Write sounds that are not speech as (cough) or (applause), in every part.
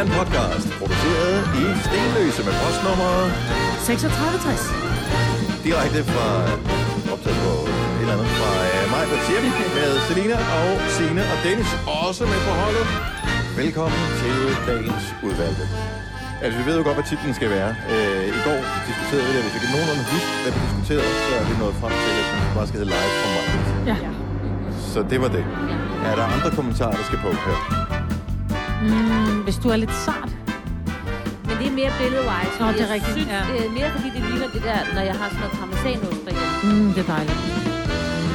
er en podcast, produceret i Stenløse med postnummer 3660. direkte fra optaget på et eller andet fra uh, mig hjem med Selina og Sine og Dennis også med på holdet. Velkommen til dagens udvalgte. Altså, vi ved jo godt, hvad titlen skal være. Uh, I går diskuterede vi det, hvis vi kan nogenlunde huske, hvad vi diskuterede, så er vi nået frem til, at den bare skal hedde live fra mig. Ja. Så det var det. Er der andre kommentarer, der skal på her? Mm, hvis du er lidt sart. Men det er mere billedwise. Nå, det er jeg rigtigt, Synes, ja. Det er mere fordi det ligner det der, når jeg har sådan noget parmesanost derhjemme. Mm, det er dejligt.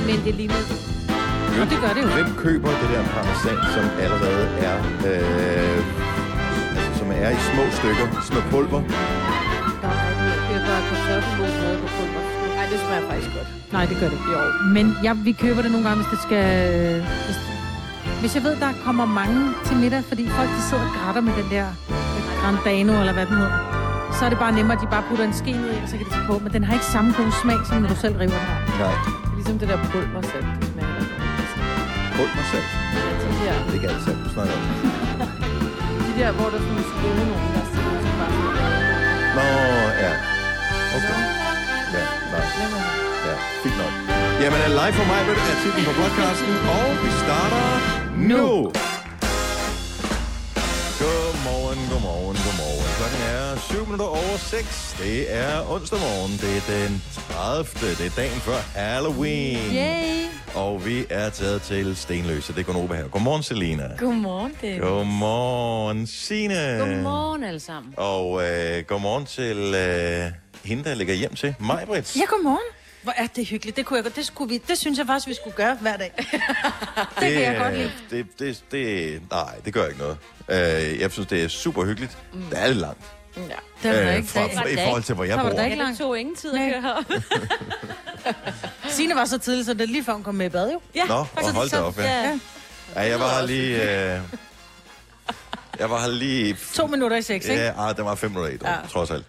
Men det ligner... Og det gør det jo. Hvem køber det der parmesan, som allerede er, øh, som er i små stykker, små pulver? Der er jeg køber kartoffelmos med på pulver. Nej, det smager faktisk godt. Nej, det gør det ikke. Jo. Men jeg, vi køber det nogle gange, hvis det skal... Hvis, hvis jeg ved, der kommer mange til middag, fordi folk de sidder og gratter med den der Grandano, eller hvad den hedder, så er det bare nemmere, at de bare putter en ske ned i, og så kan de tage på. Men den har ikke samme gode smag, som når du selv river den her. Nej, Ligesom det der pulversalt, det smager da godt. pulversalt. Ja, de der, Det er ikke alt salt, du snakker om. (laughs) de der, hvor der er sådan skåne nogen, der ud som bare Nå, ja. Okay. Ja, nej. Ja, fint nok. Jamen, er live for mig er titlen på podcasten, og vi starter nu. Godmorgen, godmorgen, godmorgen. Klokken er 7 minutter over 6. Det er onsdag morgen. Det er den 30. Det er dagen før Halloween. Yay! Og vi er taget til Stenløse. Det er Gunova her. Godmorgen, Selina. Godmorgen, det Godmorgen, Signe. Godmorgen alle sammen. Og øh, godmorgen til øh, hende, der ligger hjem til mig, Brits. Ja, godmorgen. Hvor er det hyggeligt. Det, kunne jeg, godt- det, skulle vi, det synes jeg faktisk, vi skulle gøre hver dag. (laughs) det kan jeg godt lide. Det, det, det, nej, det gør ikke noget. Øh, jeg synes, det er super hyggeligt. Mm. Det er lidt langt. Ja. Det er Øh, ikke fra, fra, I forhold til, hvor jeg Så var det bor. da ikke Ja, det langt. tog ingen tid at køre herop. (laughs) Signe var så tidlig, så det er lige før hun kom med i bad, jo. Ja, Nå, og hold da op, ja. Ja. ja jeg var her lige... Øh, jeg var her lige... To minutter i seks, ikke? Ja, ah, der var fem minutter i, dog, Ja. trods alt.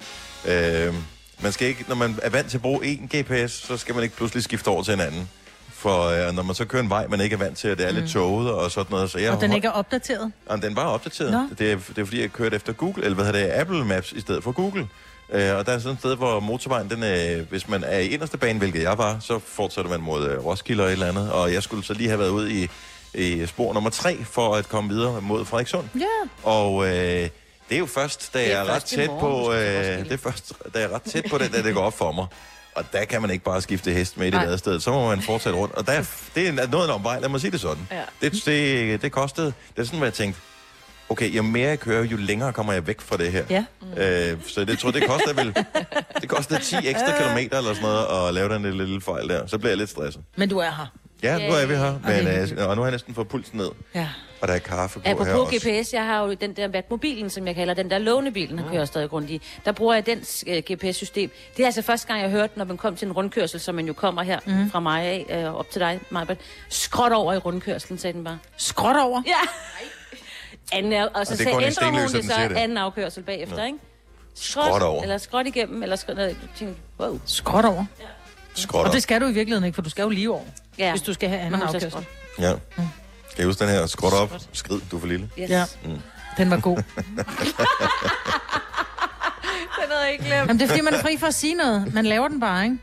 Øh, man skal ikke, når man er vant til at bruge én GPS, så skal man ikke pludselig skifte over til en anden. For øh, når man så kører en vej, man ikke er vant til, at det er lidt tåget og sådan noget. Så jeg Og den ikke er opdateret. Jamen, den var opdateret. Nå. Det er, det er fordi, jeg kørte efter Google, eller hvad hedder det, Apple Maps i stedet for Google. Øh, og der er sådan et sted, hvor motorvejen, den, øh, hvis man er i inderste bane, hvilket jeg var, så fortsætter man mod øh, Roskilde og et eller andet. Og jeg skulle så lige have været ude i, i spor nummer tre, for at komme videre mod Frederikssund. Ja. Og øh, det er jo først, da er jeg er ret først i tæt morgen, på, øh, det er først, da jeg er ret tæt på det, da det går op for mig. Og der kan man ikke bare skifte hest med i det Nej. ladested. Så må man fortsætte rundt. Og der, er- det er noget af en omvej, lad mig sige det sådan. Ja. Det, det, det kostede, det er sådan, hvad jeg tænkte, okay, jo mere jeg kører, jo længere kommer jeg væk fra det her. Ja. Øh, så det jeg tror det koster vel, det koster 10 ekstra kilometer eller sådan noget, at lave den lille, lille fejl der. Så bliver jeg lidt stresset. Men du er her. Ja, nu er vi her, men, øh, og nu har jeg næsten fået pulsen ned, Ja. og der er kaffe på her Apropos også. GPS, jeg har jo den der Vatmobilen, som jeg kalder den der lånebilen, han kører stadig rundt i. Der bruger jeg den uh, GPS-system. Det er altså første gang, jeg hørte, når man kom til en rundkørsel, som man jo kommer her mm. fra mig af, uh, op til dig, Majbert. Skråt over i rundkørselen, sagde den bare. Skråt over. Ja. Anden og så Og det er sagde, ændrer hun det så det. anden afkørsel bagefter, ikke? Skråt over. Eller skråt igennem, eller skråt... Tænkte, wow. Skråt over. Skråt Og det skal du i virkeligheden ikke, for du skal jo lige over, Ja. hvis du skal have anden afkørsel. Ja. Kan I huske den her? Skråt op, skrid, du er for lille. Yes. Ja. Den var god. (laughs) Den havde jeg ikke glemt. Jamen, det er fordi, man er fri for at sige noget. Man laver den bare, ikke?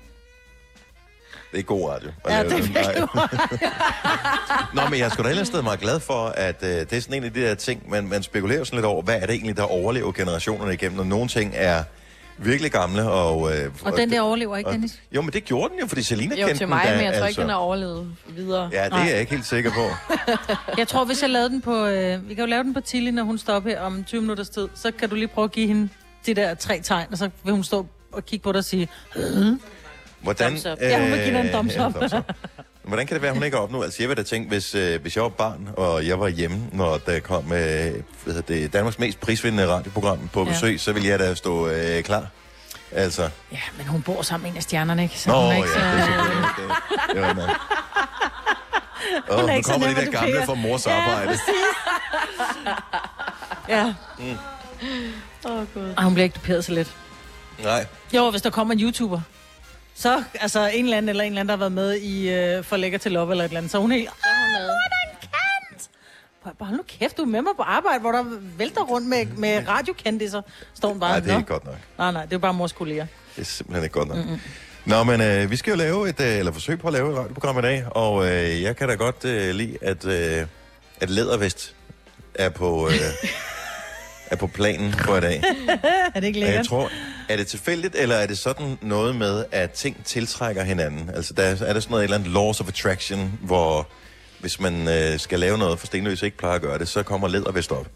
Det er god radio. Ja, det er virkelig. (laughs) Nå, men jeg er sgu da et eller andet sted meget glad for, at øh, det er sådan en af de der ting, man, man spekulerer sådan lidt over, hvad er det egentlig, der overlever generationerne igennem, og nogle ting er virkelig gamle, og... Øh, Og den der overlever ikke, og- Dennis. Jo, men det gjorde den jo, fordi Selina Jo, kendte til den mig, da, men jeg tror ikke, altså. den har overlevet videre. Ja, det er jeg ikke helt sikker på. (laughs) Jeg tror, hvis jeg lavede den på... Øh, vi kan jo lave den på Tilly, når hun står op her om 20 minutters tid. Så kan du lige prøve at give hende de der tre tegn, og så vil hun stå og kigge på dig og sige... Hvordan, Thumbs up. Ja, hun vil give dig en thumbs ja, up. thumbs up. Hvordan kan det være, at hun ikke er op nu? Altså, jeg vil da tænke, hvis, øh, hvis jeg var barn, og jeg var hjemme, når der kom øh, hvad det, Danmarks mest prisvindende radioprogram på Ja. besøg, så ville jeg da stå øh, klar. Altså, Ja, men hun bor sammen med en af stjernerne, ikke? Så Nå, hun ja, er ikke det så... er selvfølgelig det. det (laughs) nok. Åh, Hun er nu kommer de der gamle fra mors arbejde. Ja. Åh, oh, gud. Og hun bliver ikke duperet så let. Nej. Jo, hvis der kommer en YouTuber, så altså en eller anden eller en eller anden, der har været med i øh, For Lækker til Love eller et eller andet, så er hun helt... Så er hun med. Hold nu kæft, du er med mig på arbejde, hvor der vælter rundt med, med radiokendiser. Står hun bare, Nej, det er ikke godt nok. Nej, nej, det er bare mors kolleger. Det er simpelthen ikke godt nok. Mm-hmm. Nå, men øh, vi skal jo lave et, øh, eller forsøge på at lave et radioprogram i dag, og øh, jeg kan da godt øh, lide, at, øh, at lædervest er på, øh, (laughs) er på planen for i dag. (laughs) Er det ikke Og jeg lækkert? tror, er det tilfældigt, eller er det sådan noget med, at ting tiltrækker hinanden? Altså, der, er er der sådan noget, et eller andet laws of attraction, hvor hvis man øh, skal lave noget, for Stenløs ikke plejer at gøre det, så kommer lædervest op.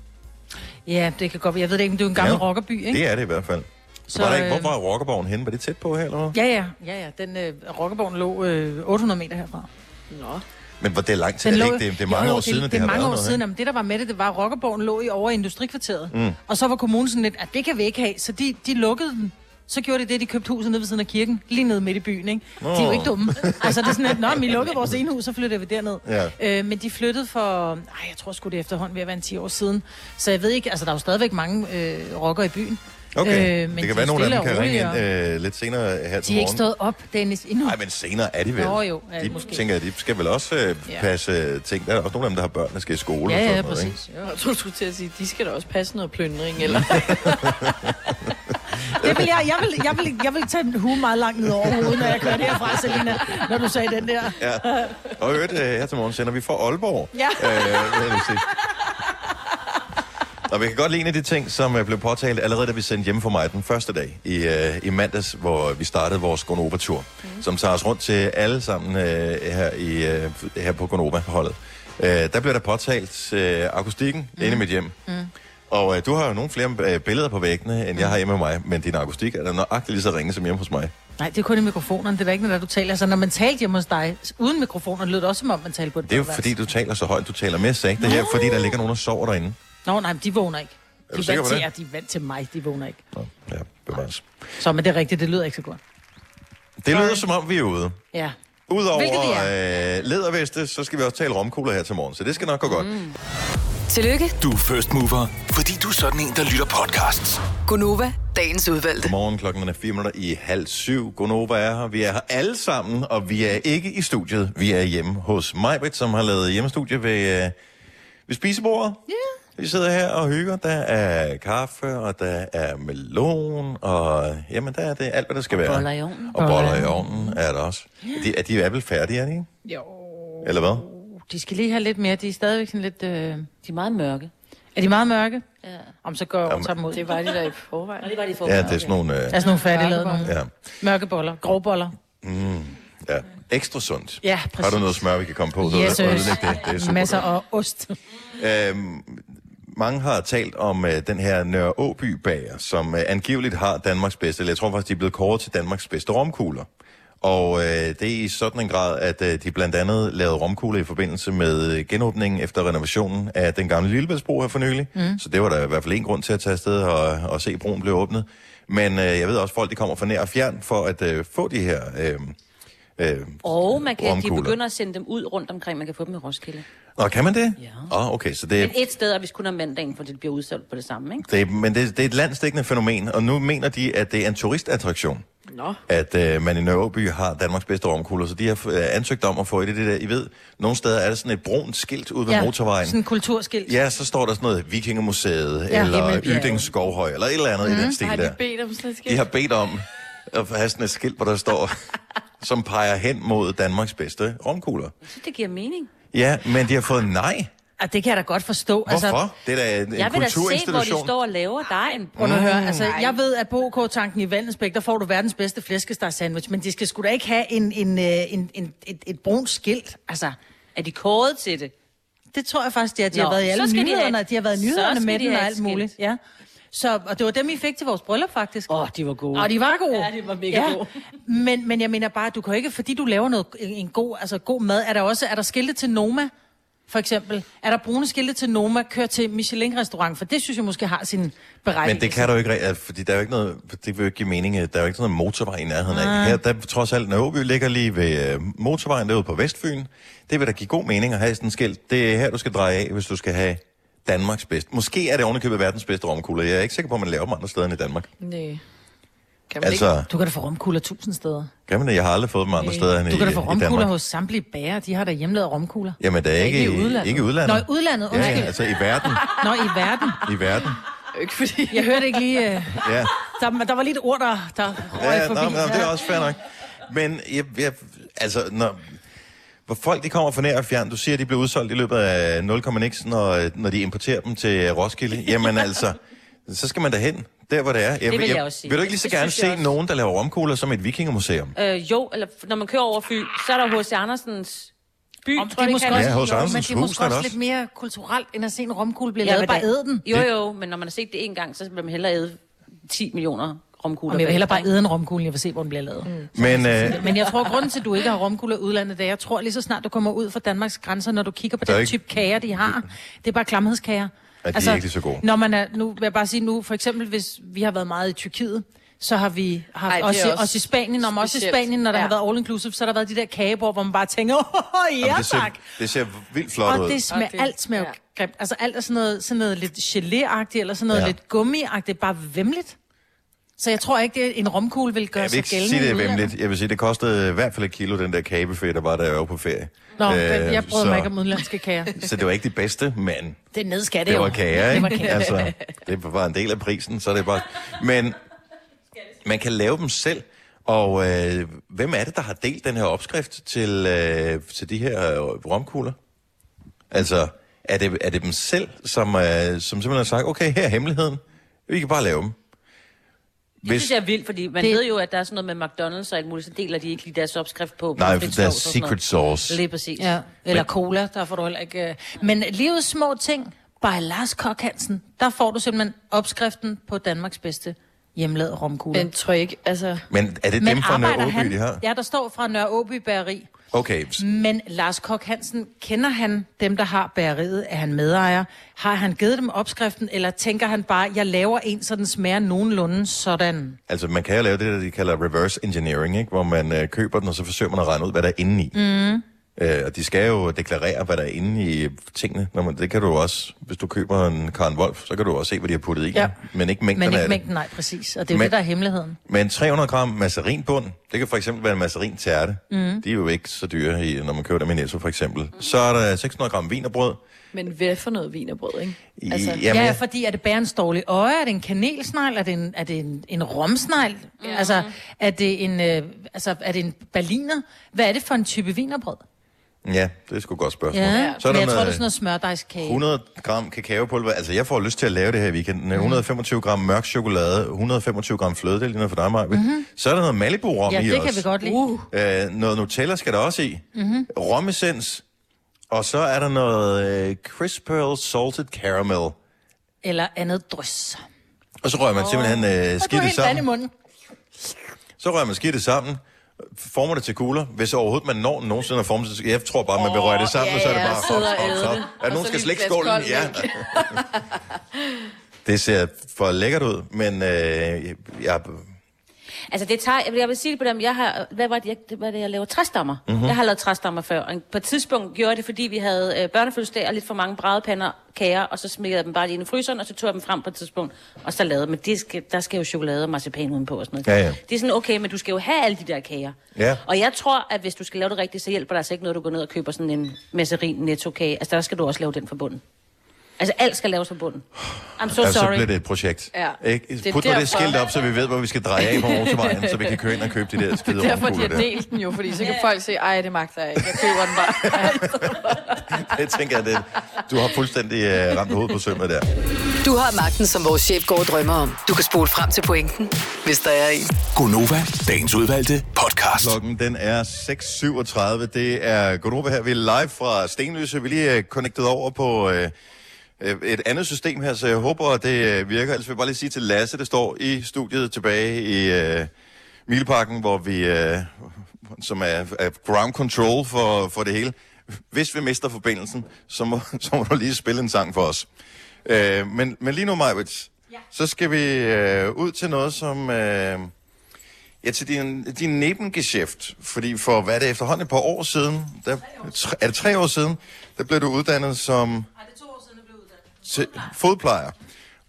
Ja, det kan godt være. Jeg ved det ikke, men det er en gammel Ja. rockerby, ikke? Det er det i hvert fald. Så, var der ikke, øh, hvor var Rockerborgen henne? Var det tæt på her, eller hvad? Ja, ja, ja, ja. Den øh, rockerborgen lå øh, 800 meter herfra. Nå. Men var det lang tid? Er det, lå, ikke, det, det er mange jo, år siden, at det, det, det er mange år noget siden. Jamen, det, der var med det, det var, at rockerborgen lå i over i industrikvarteret. Mm. Og så var kommunen sådan lidt, at det kan vi ikke have. Så de, de lukkede den. Så gjorde de det, de købte huset nede ved siden af kirken, lige nede midt i byen, ikke? De er jo ikke dumme. altså, det er sådan lidt, nå, men vi lukkede vores ene hus, så flyttede vi derned. Ja. Øh, men de flyttede for, ej, jeg tror sgu det er efterhånden ved at være en 10 år siden. Så jeg ved ikke, altså, der er jo stadigvæk mange øh, rockere i byen. Okay, Øh, men det kan de være, nogle af dem kan ringe ind øh, lidt senere her til De er ikke morgen. stået op, Dennis, endnu. Nej, men senere er de vel. Nå, jo, ja, de måske. tænker, at de skal vel også øh, Ja. passe øh, ting. Der er også nogle af dem, der har børn, der skal i skole. Ja, og ja, sådan noget, ikke? præcis. Jeg tror, du skulle til at sige, de skal da også passe noget plyndring, eller? (laughs) Det vil jeg, jeg, vil, jeg, vil, jeg vil tage en hue meget langt ned over hovedet, når jeg kører herfra, Selina, når du sagde den der. Ja. Og øvrigt, øh, her til morgen sender vi fra Aalborg. Ja. Øh, vil jeg lige sige. Og vi kan godt lide en af de ting, som øh, blev påtalt allerede, da vi sendte hjem for mig den første dag i, øh, i mandags, hvor vi startede vores Gonova-tur, mm. som tager os rundt til alle sammen øh, her, i, øh, her på Gonova-holdet. Øh, der blev der påtalt øh, akustikken mm. inde i mit hjem. Mm. Og øh, du har jo nogle flere øh, billeder på væggene, end jeg har hjemme med mig, men din akustik er da nøjagtigt lige så ringe som hjemme hos mig. Nej, det er kun i mikrofonerne. Det er da ikke, når du taler. Altså, når man talte hjemme hos dig, uden mikrofoner, lød det også, som om man talte på det. Det er jo fordi, du taler så højt, du taler mere sagte her, fordi der ligger nogen, der sover derinde. Nå, nej, men de vågner ikke. Er De er, vant til, ja, de er vant til mig, de vågner ikke. Nå, ja, bevares. Så, men det er rigtigt, det lyder ikke så godt. Det lyder som om, vi er ude. Ja. Udover øh, læderveste, så skal vi også tale romkugler her til morgen, så det skal nok gå godt. Mm. Tillykke, Du er first mover, fordi du er sådan en, der lytter podcasts. Gunova, dagens udvalgte. Godmorgen, klokken er fire minutter i halv syv. Gonova er her. Vi er her alle sammen, og vi er ikke i studiet. Vi er hjemme hos Majbrit, som har lavet hjemmestudie ved, øh, ved spisebordet. Ja. Yeah. Vi sidder her og hygger. Der er kaffe, og der er melon, og jamen, der er det alt, hvad der skal være. boller i ovnen. Og boller i ovnen er der også. Er de, er de er vel færdige, er de ikke? Jo. Eller hvad? De skal lige have lidt mere. De er stadigvæk sådan lidt... Øh... De er meget mørke. Er de meget mørke? Ja. Om så går jeg og tager dem ud. Det var de der i forvejen. Og det var de for Ja, det er sådan nogle... Øh, Der er sådan nogle færdiglavede Mørke nogle. ja. Mørke boller. Grove boller. Ja, ekstra sundt. Ja, Har du præcis. noget smør, vi kan komme på? Så Yes, er det, det, det, er super Masser af ost. Øhm, mange har talt om øh, den her Nørre Åby bager, som øh, angiveligt har Danmarks bedste, eller jeg tror faktisk, de er blevet kåret til Danmarks bedste romkugler. Og øh, det er i sådan en grad, at øh, de blandt andet lavede romkugler i forbindelse med øh, genåbningen efter renovationen af den gamle Lillebæltsbro her for nylig. Mm. Så det var der i hvert fald en grund til at tage afsted og, og se, broen blev åbnet. Men øh, jeg ved også, at folk de kommer fra nær og fjern for at øh, få de her øh, øh, Og man kan, de begynder at sende dem ud rundt omkring. Man kan få dem i Roskilde. Nå, kan man det? Ja. Åh, oh, okay, så det er... Men et sted, og hvis kun om mandagen, for det bliver udsolgt på det samme, ikke? Det, er- men det, det er et landstækkende fænomen, og nu mener de, at det er en turistattraktion, Nå. at øh, man i Nørreby har Danmarks bedste romkugler, så de har øh, ansøgt om at få et af det der, I ved, nogle steder er der sådan et brunt skilt ude ved ja, motorvejen. sådan en kulturskilt. Ja, så står der sådan noget Vikingemuseet, Ja, eller. Ydings Skovhøj, eller et eller andet mm. i den stil Har der. de bedt om sådan et skilt? De har bedt om at have sådan et skilt, hvor der står, (laughs) som peger hen mod Danmarks bedste romkugler. Jeg synes, det giver mening. Ja, men de har fået nej. Ah, det kan jeg da godt forstå. Hvorfor? Altså, det er da en, Jeg vil da se, hvor de står og laver dejen. Prøv nu at høre, altså, jeg ved, at på OK-tanken i Vandensbæk, der får du verdens bedste flæskesteg sandwich, men de skal sgu da ikke have en, en, øh, en, en, et, et brunt skilt. Altså, Er de kåret til det? det tror jeg faktisk, de har, de Nå, har været i så alle skal de have nyhederne, de har været nyhederne med de den og alt muligt. Ja. Så, og det var dem, vi fik til vores bryllup, faktisk. Åh, oh, de var gode. Og de var gode. Ja, de var mega gode. Men, men jeg mener bare, du kan ikke, fordi du laver noget, en, god, altså god mad, er der også, er der skilte til Noma, for eksempel? Er der brune skilte til Noma, kør til Michelin-restaurant? For det synes jeg måske har sin berettigelse. Men det kan du ikke, rigtig, altså, fordi der er jo ikke noget, det vil jo ikke give mening, der er jo ikke sådan noget motorvej i nærheden af. Her, der trods alt, når Åby ligger lige ved øh, motorvejen derude på Vestfyn, det vil da give god mening at have sådan en skilt. Det er her, du skal dreje af, hvis du skal have Danmarks bedste. Måske er det ovenikøbet verdens bedste romkugler. Jeg er ikke sikker på, at man laver dem andre steder end i Danmark. Nej. Kan man Altså, Du kan da få romkugler tusind steder. kan man det? Jeg har aldrig fået dem andre steder end Du i, kan da få romkugler Danmark. hos samtlige bager. De har da hjemmelavet romkugler. Jamen, der er ikke, Ikke i udlandet. Ikke i udlandet. Nå, i udlandet, Ja, undskyld. ja, altså i verden. (laughs) Nå, i verden. I verden. Ikke fordi... Jeg hørte ikke lige... Øh, (laughs) Ja. der, der var lige et ord, der, der røg Ja, forbi. nå, nå, det er også fair nok. Men jeg, jeg, altså, når, hvor folk de kommer fra nær og fjern, du siger, at de bliver udsolgt i løbet af 0, nix, når, når de importerer dem til Roskilde. Jamen (laughs) altså, så skal man derhen, der hvor det er. Jeg, vil jeg også sige. Vil du ikke lige så Det gerne jeg se også. nogen, der laver romkugler som et vikingemuseum? Øh, jo, eller når man kører over Fyn, så er der H.C. Andersens by, Om, tror det er jeg, måske det også, Ja, hos jo, men Andersens det er måske også også. lidt mere kulturelt, end at se en romkugle blive Ja, lavet. Bare det- æde den. Jo, jo, men når man har set det en gang, så vil man hellere æde 10 millioner romkugler. Og jeg vil hellere bare æde en romkugle, jeg vil se, hvor den bliver lavet. Mm. Men øh, Men jeg tror, grunden til, at du ikke har romkugler i udlandet, det er, jeg tror lige så snart du kommer ud fra Danmarks grænser, når du kigger på den ikke- type kager, de har, det er bare klamhedskager. Altså, Ja, de er ikke lige så gode. Når man er, nu vil jeg bare sige nu, for eksempel hvis vi har været meget i Tyrkiet, så har vi haft, Ej, også, i- også også i Spanien, når man også i. Spanien, når der Ja. har været all inclusive, så har der været de der kagebord, hvor man bare tænker, (laughs) åh, ja jamen, det, ser, tak. det ser vildt flot Og ud. det smager, Og det- alt smager ja. grimt. Altså alt er sådan noget, sådan noget lidt gelé-agtigt, eller sådan noget Ja. ja. lidt gummi-agtigt, bare vemmeligt. Så jeg tror ikke, det en romkugle vil gøre Jeg vil sig ikke gældende sige, det vemmeligt. Jeg vil sige, det kostede i hvert fald et kilo, den der kagebuffet, der var der jeg var på ferie. Nå, Øh, jeg bryder så- mig ikke om udenlandske kager. Så det var ikke de bedste, men Det er nedskattet det jo. var kager, Det var ikke? kager. Altså, det var en del af prisen, så det er bare... Men man kan lave dem selv, og øh, hvem er det, der har delt den her opskrift til, øh, til de her øh, romkugler? Altså, er det, er det dem selv, som, øh, som simpelthen har sagt, okay, her er hemmeligheden, vi kan bare lave dem? Det synes jeg er vildt, fordi man Det- ved jo, at der er sådan noget med McDonald's og alt muligt, så deler de ikke lige deres opskrift på. Nej, for frit der er sovs og sådan noget. secret sauce. Lige præcis. Ja, eller cola, der får du heller ikke... øh. Men livets små ting, by Lars Kok Hansen, der får du simpelthen opskriften på Danmarks bedste hjemlavede romkugle. Men tror jeg ikke, altså... Men er det Men dem fra Nørre arbejder Åby, han, de har? Ja, der står fra Nørre Åby Bageri. Okay, Men Lars Kok Hansen, kender han dem, der har bageriet? Er han medejer? Har han givet dem opskriften, eller tænker han bare, jeg laver en, så den smager nogenlunde sådan? altså man kan jo lave det, der de kalder reverse engineering, ikke? hvor man øh, køber den, og så forsøger man at regne ud, hvad der er inde i. Mm. Øh, og de skal jo deklarere, hvad der er inde i tingene. Når man, det kan du jo også, hvis du køber en Karen Wolf, så kan du også se, hvad de har puttet i. Ja. Men ikke mængden Men af ikke det. mængden, nej, præcis. Og det er jo Men- det, der er hemmeligheden. Men 300 gram mazarinbund, det kan for eksempel være en mazarin-tærte. Mm. De er jo ikke så dyre, når man køber dem i Netto for eksempel. Så er der 600 gram vinerbrød. Men hvad for noget vinerbrød, ikke? I, Altså, jamen, ja, fordi er det bærens dårlige øje? Er det en kanelsnegl? Er det en, er det en, en romsnegl? Mm. Altså, er det en, øh, altså, er det en berliner? Hvad er det for en type vinerbrød? Ja, det er sgu et godt spørgsmål. Ja, Så er der jeg tror, det er sådan noget smørdejskage. 100 gram kakaopulver. Altså, jeg får lyst til at lave det her i weekenden. 125 gram mørk chokolade, 125 gram fløde, det er lige noget for dig, Maja. Mm-hmm. Så er der noget Malibu-rom Ja, i det også. kan vi godt lide. Uh, Øh, noget Nutella skal der også i. Mm-hmm. Romessens. Og så er der noget øh, Crisp Pearl Salted Caramel. Eller andet drys. Og så rører man simpelthen øh, Og du skidt det helt vand i sammen. munden. Så rører man skidt det sammen. Former det til kugler. Hvis overhovedet man når nogensinde at forme det Jeg tror bare, man røre det sammen, ja, og så er det ja, bare... æde hop, det. hop. Er nogen, skal slække skålen? Ja. (laughs) (laughs) det ser for lækkert ud, men øh, jeg, Altså det tager, jeg vil, jeg vil sige det på dem, jeg har, hvad var det, jeg, det var det, jeg laver? Træstammer. Mhm. Mm-hmm. Jeg har lavet træstammer før, og på et tidspunkt gjorde jeg det, fordi vi havde øh, børnefødselsdag og lidt for mange bradepander, kager, og så smækkede jeg dem bare lige ind i fryseren, og så tog jeg dem frem på et tidspunkt, og så lavede Men det skal, der skal jo chokolade og marcipan udenpå og sådan noget. Ja, ja. Det er sådan, okay, men du skal jo have alle de der kager. Ja. Og jeg tror, at hvis du skal lave det rigtigt, så hjælper det altså ikke noget, du går ned og køber sådan en masserin netto kage. Altså der skal du også lave den fra bunden. Altså alt skal laves fra bunden. I'm so altså, så sorry. bliver det et projekt. Ja. Ikke? Det er Put det derfor- skilt op, så vi ved, hvor vi skal dreje af på motorvejen, så vi kan køre ind og købe de der skide derfor de har delt den jo, fordi så kan folk se, ej, det magter jeg ikke. Jeg køber den bare. (laughs) (laughs) Det tænker jeg, det, du har fuldstændig uh, ramt hovedet på sømmet der. Du har magten, som vores chef går og drømmer om. Du kan spole frem til pointen, hvis der er en. Gonova, dagens udvalgte podcast. Klokken den er 6.37. Det er Godova her. Vi er live fra Stenløse. Vi er lige uh, connected over på uh, et andet system her, så jeg håber, at det uh, virker. Ellers vil jeg bare lige sige til Lasse, det står i studiet tilbage i uh, Mileparken, hvor vi, uh, som er, er ground control for, for det hele. Hvis vi mister forbindelsen, så må, (laughs) så må du lige spille en sang for os. Uh, men, men lige nu, Majwitz, ja. så skal vi uh, ud til noget, som... Uh, Ja, til din, din nebengeschæft, fordi for hvad er det efterhånden et par år siden, der, tre, er det tre år siden, der blev du uddannet som Nej, det er to år siden, jeg blev uddannet til fodplejer.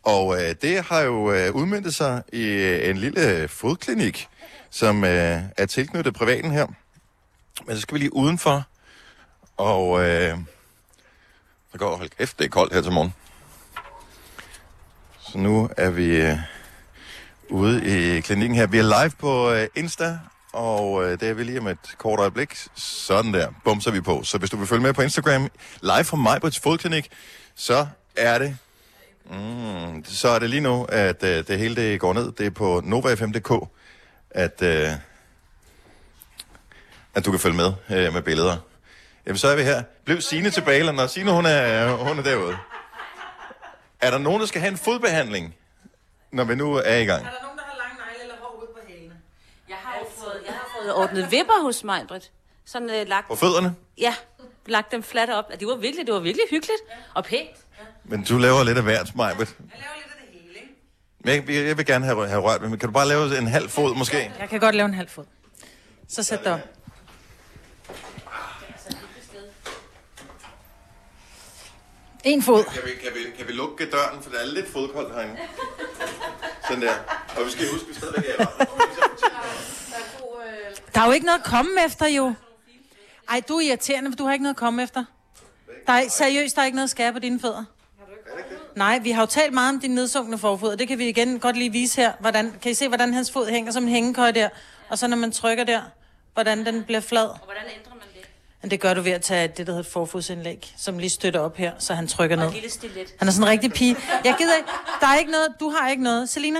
Og øh, det har jo øh, udmyndtet sig i øh, en lille fodklinik, som øh, er tilknyttet privaten her. Men så skal vi lige udenfor, og øh, så går hold kæft, det er koldt her til morgen. Så nu er vi øh, ude i klinikken her. Vi er live på øh, Insta, og øh, det er vi lige om et kort øjeblik. Sådan der, bumser vi på. Så hvis du vil følge med på Instagram, live fra Majbrits Fodklinik, så er det Mm, så er det lige nu, at øh, det hele det går ned. Det er på NovaFM.dk, at, øh, at du kan følge med øh, med billeder. Jamen, så er vi her. Bliv Signe tilbage, eller når Signe, hun er, hun er derude. Er der nogen, der skal have en fodbehandling, når vi nu er i gang? der nogen, der har lang negle eller hår ude på hælene? Jeg har jo fået, jeg har fået ordnet vipper hos mig, Britt. Sådan øh, lagt, På fødderne? ja, lagt dem fladt op. Det var virkelig, det var virkelig hyggeligt og pænt. Men du laver lidt af hvert, Majbet. Jeg laver lidt af det hele, ikke? Men jeg, jeg, vil gerne have, have rørt men kan du bare lave en halv fod måske? Jeg kan godt lave en halv fod. Så sæt dig op. En fod. Kan vi, kan, vi, kan vi lukke døren, for det er lidt fodkoldt herinde. Sådan der. Og vi skal huske, at vi stadigvæk er Der er jo ikke noget at komme efter, jo. Ej, du er irriterende, for du har ikke noget at komme efter. Der er, seriøst, der er ikke noget at skære på dine fødder. Nej, vi har jo talt meget om din nedsunkne forfod, og det kan vi igen godt lige vise her. Hvordan, kan I se, hvordan hans fod hænger som en hængekøj der? Og så når man trykker der, hvordan den bliver flad. Og hvordan ændrer man det? Men det gør du ved at tage det, der hedder et forfodsindlæg, som lige støtter op her, så han trykker ned. En lille stilet. Han er sådan en rigtig pige. Jeg gider ikke. Der er ikke noget. Du har ikke noget. Selina?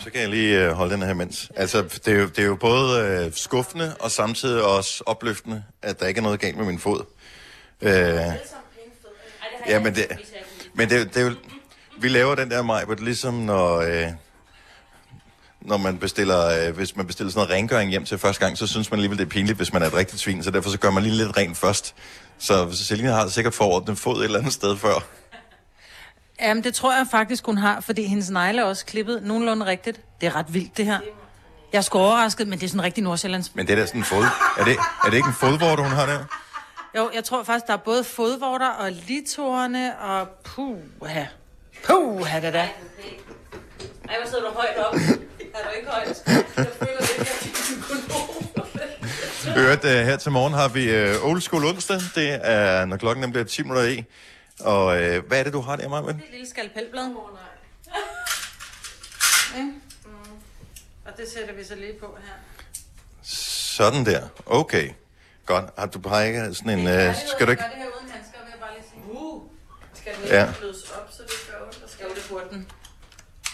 Så kan jeg lige øh, holde den her mens. Altså, det er jo, det er jo både øh, skuffende og samtidig også opløftende, at der ikke er noget galt med min fod. Øh, ja, men det, men det, det er jo, vi laver den der maj, ligesom når, øh, når man bestiller, øh, hvis man bestiller sådan noget rengøring hjem til første gang, så synes man alligevel, det er pinligt, hvis man er et rigtigt svin, så derfor så gør man lige lidt rent først. Så Selina har sikkert forordnet fod et eller andet sted før. Jamen, det tror jeg faktisk, hun har, fordi hendes negle er også klippet nogenlunde rigtigt. Det er ret vildt, det her. Jeg er sgu overrasket, men det er sådan rigtig Nordsjællands. Men det er da sådan en fod. Er det, er det ikke en fodvorte, hun har der? Jo, jeg tror faktisk, der er både fodvorter og litorne og puha. Puha, det der. Ej, hvor sidder du højt op. Er du ikke højt? Jeg føler lidt, jeg Hørt, uh, her til morgen har vi uh, Old School onsdag. Det er, når klokken nemlig er 10 minutter i. Og uh, hvad er det, du har der, Maja? Et lille skalpelblad. Ja. Mm. Og det sætter vi så lige på her. Sådan der. Okay. Godt. Har du bare ikke sådan en... Uh, skal du ikke... det her uden handsker, vil jeg bare lige sige. Uh. Skal den Ja. blødes op, så det gør ondt? Skal det burde den.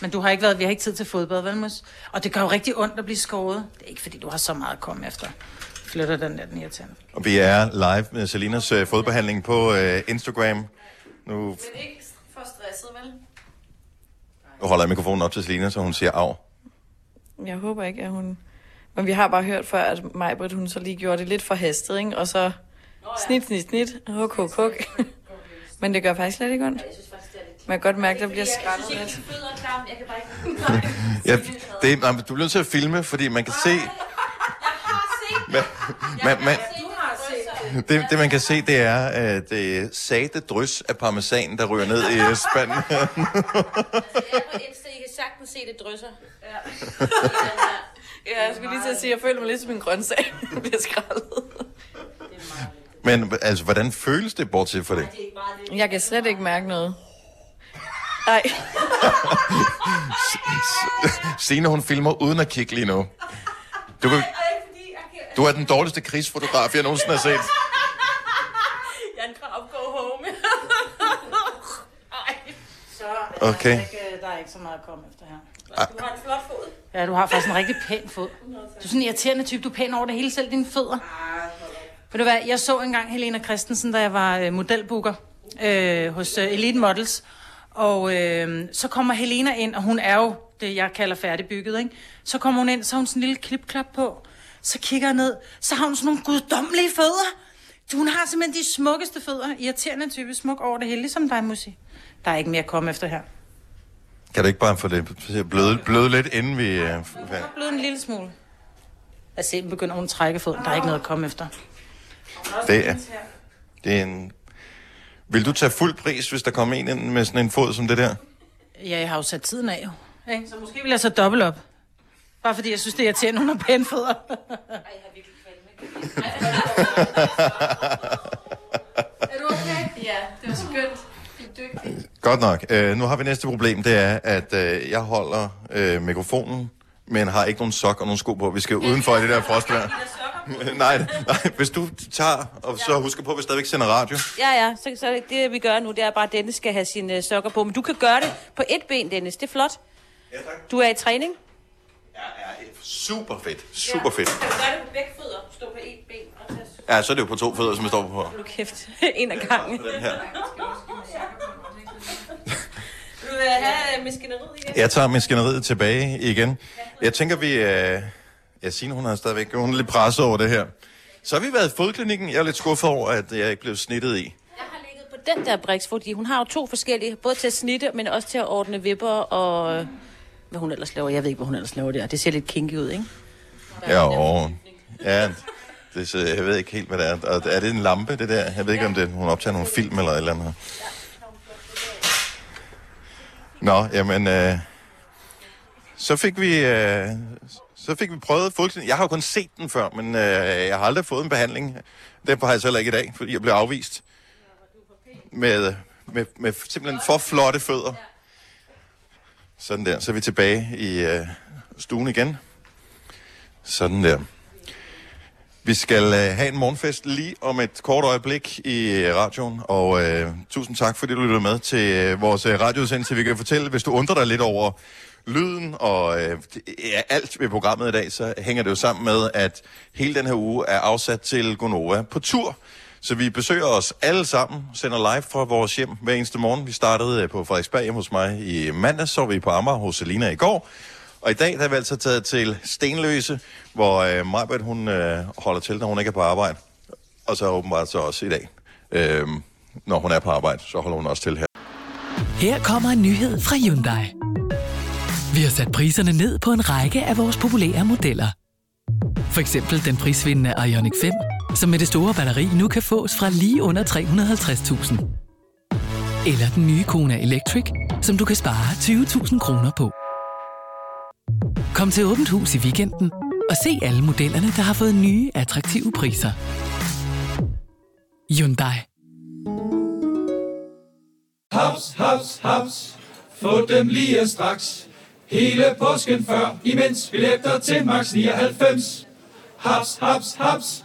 Men du har ikke været, vi har ikke tid til fodbad, vel, Mus? Og det gør jo rigtig ondt at blive skåret. Det er ikke, fordi du har så meget at komme efter. Flytter den der, den irriterende. Og vi er live med Selinas uh, fodbehandling på uh, Instagram. Nu, ikke for stresset, vel? nu holder jeg mikrofonen op til Selina, så hun siger af. Jeg håber ikke, at hun... Men vi har bare hørt før, at Majbrit, hun så lige gjorde det lidt for hastet, ikke? Og så snit, snit, snit, huk, huk, huk. Men det gør faktisk slet ikke ondt. Man kan godt mærke, at der bliver skrællet lidt. klam. Jeg kan bare ikke... Ja, det, er- men du bliver nødt til at filme, fordi man kan se... Man, man, man, Du har set det, det, man kan se, det er at det sate drys af parmesan, der ryger ned i (laughs) spanden. Jeg er på Insta, I kan sagtens se det drysser. Ja. (laughs) Ja, jeg skulle lige til at sige, at jeg føler mig lidt som en grøntsag, (laughs) der bliver skrællet. Men altså, hvordan føles det, bortset fra det? Jeg kan slet ikke mærke noget. Nej, Signe, hun filmer uden at kigge lige nu. Du, kan, du er den dårligste krigsfotograf, jeg nogensinde har set. Jan Krab, go home. Så Okay. der, er ikke, der er ikke så meget at komme efter her. Du har en flot fod. Ja, du har faktisk en rigtig pæn fod. Du er sådan en irriterende type. Du er pæn over det hele selv, dine fødder. Ved du hvad, jeg så engang Helena Christensen, da jeg var øh, modelbooker øh, hos øh, Elite Models. Og øh, så kommer Helena ind, og hun er jo det, jeg kalder færdigbygget, ikke? Så kommer hun ind, så har hun sådan en lille klipklap på. Så kigger jeg ned, så har hun sådan nogle guddommelige fødder. Hun har simpelthen de smukkeste fødder. Irriterende type, smuk over det hele, ligesom dig, Musi. Der er ikke mere at komme efter her. Kan du ikke bare få det bløde, bløde lidt, inden vi... Uh, Jeg er blevet en lille smule. Jeg ser, begynder hun at trække foden. Der er ikke noget at komme efter. det, er, det er en... Vil du tage fuld pris, hvis der kommer en ind med sådan en fod som det der? Ja, jeg har jo sat tiden af, jo. Ikke? Så måske vil jeg så dobbelt op. Bare fordi jeg synes, det er irriterende, hun har pæne fødder. Er du okay? Ja, det var skønt. Du er dygtig. Godt nok. Øh, nu har vi næste problem, det er, at øh, jeg holder øh, mikrofonen, men har ikke nogen sok og nogen sko på. Vi skal udenfor i det der frostvejr. (laughs) (laughs) nej, nej, hvis du tager, og så husker på, at vi stadigvæk sender radio. Ja, ja, så, så det, vi gør nu, det er bare, at Dennis skal have sine uh, sokker på. Men du kan gøre det på et ben, Dennis. Det er flot. Ja, tak. Du er i træning. Ja, ja, super fedt. Super fedt. Kan du gøre det på begge fødder? Stå på et ben og tage Ja, så er det jo på to fødder, som jeg står på. Hold kæft. (laughs) en af gangen. Den her. Vil du uh, have maskineriet igen? Jeg tager maskineriet tilbage igen. Jeg tænker, vi... Øh... Ja, Signe, hun er stadigvæk hun er lidt presset over det her. Så har vi været i fodklinikken. Jeg er lidt skuffet over, at jeg ikke blev snittet i. Jeg har ligget på den der briks, fordi hun har jo to forskellige, både til at snitte, men også til at ordne vipper og øh, hvad hun ellers laver. Jeg ved ikke, hvad hun ellers laver der. Det ser lidt kinky ud, ikke? Ja, og... Ja, det, så jeg ved ikke helt, hvad det er. Og er det en lampe, det der? Jeg ved ikke, om det, hun optager nogle film eller et eller andet. Nå, jamen... Øh, så fik vi... Øh, så fik vi prøvet fuldstændig. Jeg har jo kun set den før, men øh, jeg har aldrig fået en behandling. Den har jeg så heller ikke i dag, fordi jeg blev afvist. Med, med, med simpelthen for flotte fødder. Sådan der. Så er vi tilbage i øh, stuen igen. Sådan der. Vi skal øh, have en morgenfest lige om et kort øjeblik i øh, radioen, og øh, tusind tak, fordi du lyttede med til øh, vores øh, radioudsendelse. Vi kan fortælle, hvis du undrer dig lidt over lyden og øh, ja, alt ved programmet i dag, så hænger det jo sammen med, at hele den her uge er afsat til Gonova på tur. Så vi besøger os alle sammen, sender live fra vores hjem hver eneste morgen. Vi startede øh, på Frederiksberg hjemme hos mig i mandag, så vi på Amager hos Selina i går. Og i dag der er vi altså taget til Stenløse, hvor øh, Majbert, hun øh, holder til, når hun ikke er på arbejde. Og så åbenbart så også i dag. Øh, når hun er på arbejde, så holder hun også til her. Her kommer en nyhed fra Hyundai. Vi har sat priserne ned på en række af vores populære modeller. For eksempel den prisvindende Ioniq 5, som med det store batteri nu kan fås fra lige under 350.000. Eller den nye Kona Electric, som du kan spare 20.000 kroner på. Kom til Åbent Hus i weekenden og se alle modellerne, der har fået nye, attraktive priser. Hyundai. Haps, haps, haps. Få dem lige straks. Hele påsken før, imens billetter til max 99. Haps, haps, haps.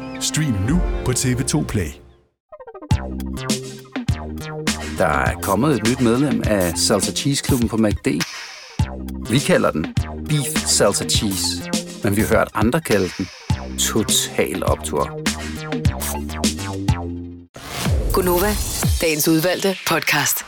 Stream nu på TV2 Play. Der er kommet et nyt medlem af Salsa Cheese Klubben på MACD. Vi kalder den Beef Salsa Cheese, men vi har hørt andre kalde den Total Optor. Gunova, dagens udvalgte podcast.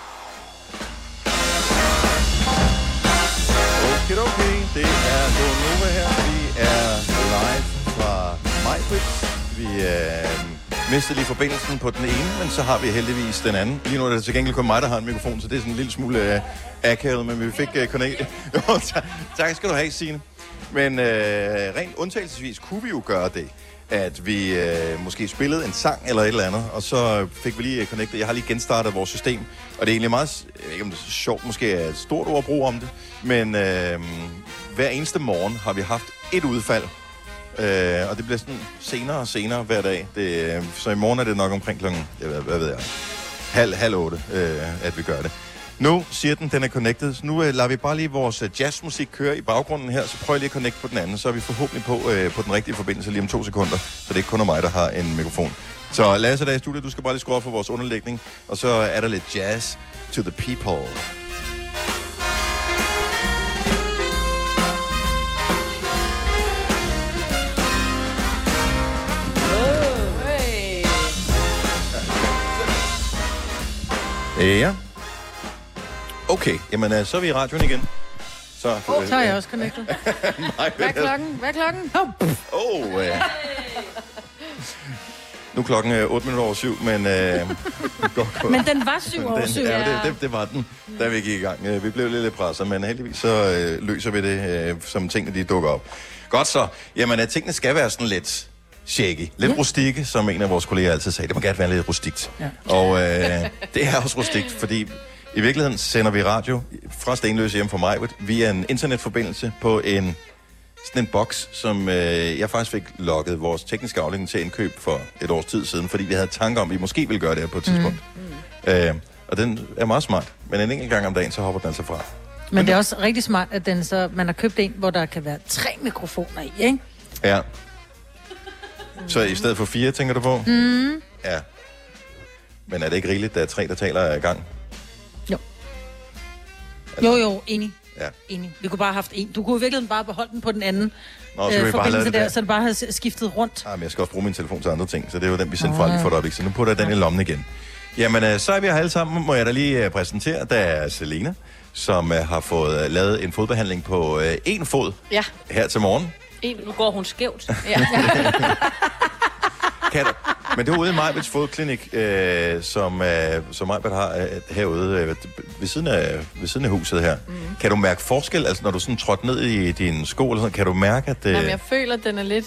Okay, okay. Det er Gonova her. Vi er live fra Majbrit. Vi øh, mistede lige forbindelsen på den ene, men så har vi heldigvis den anden. Lige nu er det til gengæld kun mig, der har en mikrofon, så det er sådan en lille smule øh, akavet, men vi fik øh, connect. (laughs) Jo, tak, tak skal du have, Signe. Men øh, rent undtagelsesvis kunne vi jo gøre det, at vi øh, måske spillede en sang eller et eller andet, og så fik vi lige øh, connectet. Jeg har lige genstartet vores system, og det er egentlig meget, jeg ved ikke om det er så sjovt, måske er et stort ord at bruge om det, men øh, hver eneste morgen har vi haft et udfald, øh, og det bliver sådan senere og senere hver dag. Det, øh, så i morgen er det nok omkring klokken, jeg ved, hvad ved jeg, halv, halv otte, øh, at vi gør det. Nu siger den, den er connected. Så nu øh, lader vi bare lige vores øh, jazzmusik køre i baggrunden her, så prøv lige at connecte på den anden, så er vi forhåbentlig på, øh, på den rigtige forbindelse lige om to sekunder, så det er ikke kun er mig, der har en mikrofon. Så Lasse, der er i studiet, du skal bare lige skrue op for vores underlægning, og så er der lidt jazz to the people. Ja. Okay, jamen øh, så er vi i radioen igen. Så, Oh, så er jeg også connected. (laughs) Nej, Hvad er klokken? Hvad er klokken? Oh, pff. Oh, øh. Nu er klokken øh, 8 minutter over syv, men... Øh, (laughs) godt. Men den var syv over syv. Ja, det, det, det var den, da vi gik i gang. Øh, Vi blev lidt, lidt presset, men heldigvis så øh, løser vi det, øh, som tingene de dukker op. Godt så. Jamen, at tingene skal være sådan lidt shaky. Lidt ja. rustikke, som en af vores kolleger altid sagde. Det må gerne være lidt rustikt. Ja. Og øh, det er også rustikt, fordi i virkeligheden sender vi radio fra Stenløse hjem fra mig via en internetforbindelse på en sådan en boks, som øh, jeg faktisk fik logget vores tekniske afdeling til indkøb for et års tid siden, fordi vi havde tanker om, at vi måske ville gøre det her på et tidspunkt. Mm. Øh, og den er meget smart, men en enkelt gang om dagen, så hopper den altså fra. Men det er også rigtig smart, at den så, man har købt en, hvor der kan være tre mikrofoner i, ikke? Ja. Så i stedet for fire, tænker du på? Mm. Ja. Men er det ikke rigeligt, der er tre, der taler af gang? Jo, jo, enig. Ja. Enig. Vi kunne bare have haft en. Du kunne i virkeligheden bare beholde den på den anden Nå, så kan vi bare lade det der, der. så det bare havde skiftet rundt. Ah, men jeg skal også bruge min telefon til andre ting, så det er jo den, vi sendte fra lige for et øjeblik. Så nu putter jeg den i lommen igen. Jamen, øh, så er vi her alle sammen, må jeg da lige øh, præsentere. Der er Selena, som øh, har fået øh, lavet en fodbehandling på øh, en fod Ja. her til morgen. En, nu går hun skævt. (laughs) Ja. Kan du? Men det er ude i Majbets fodklinik, øh, som, øh, som Majbet har øh, herude øh, ved, siden af, ved siden af huset her. Mm. Kan du mærke forskel, altså når du sådan trådte ned i dine sko, eller sådan, kan du mærke, at... Øh, Jamen, jeg føler, at den er lidt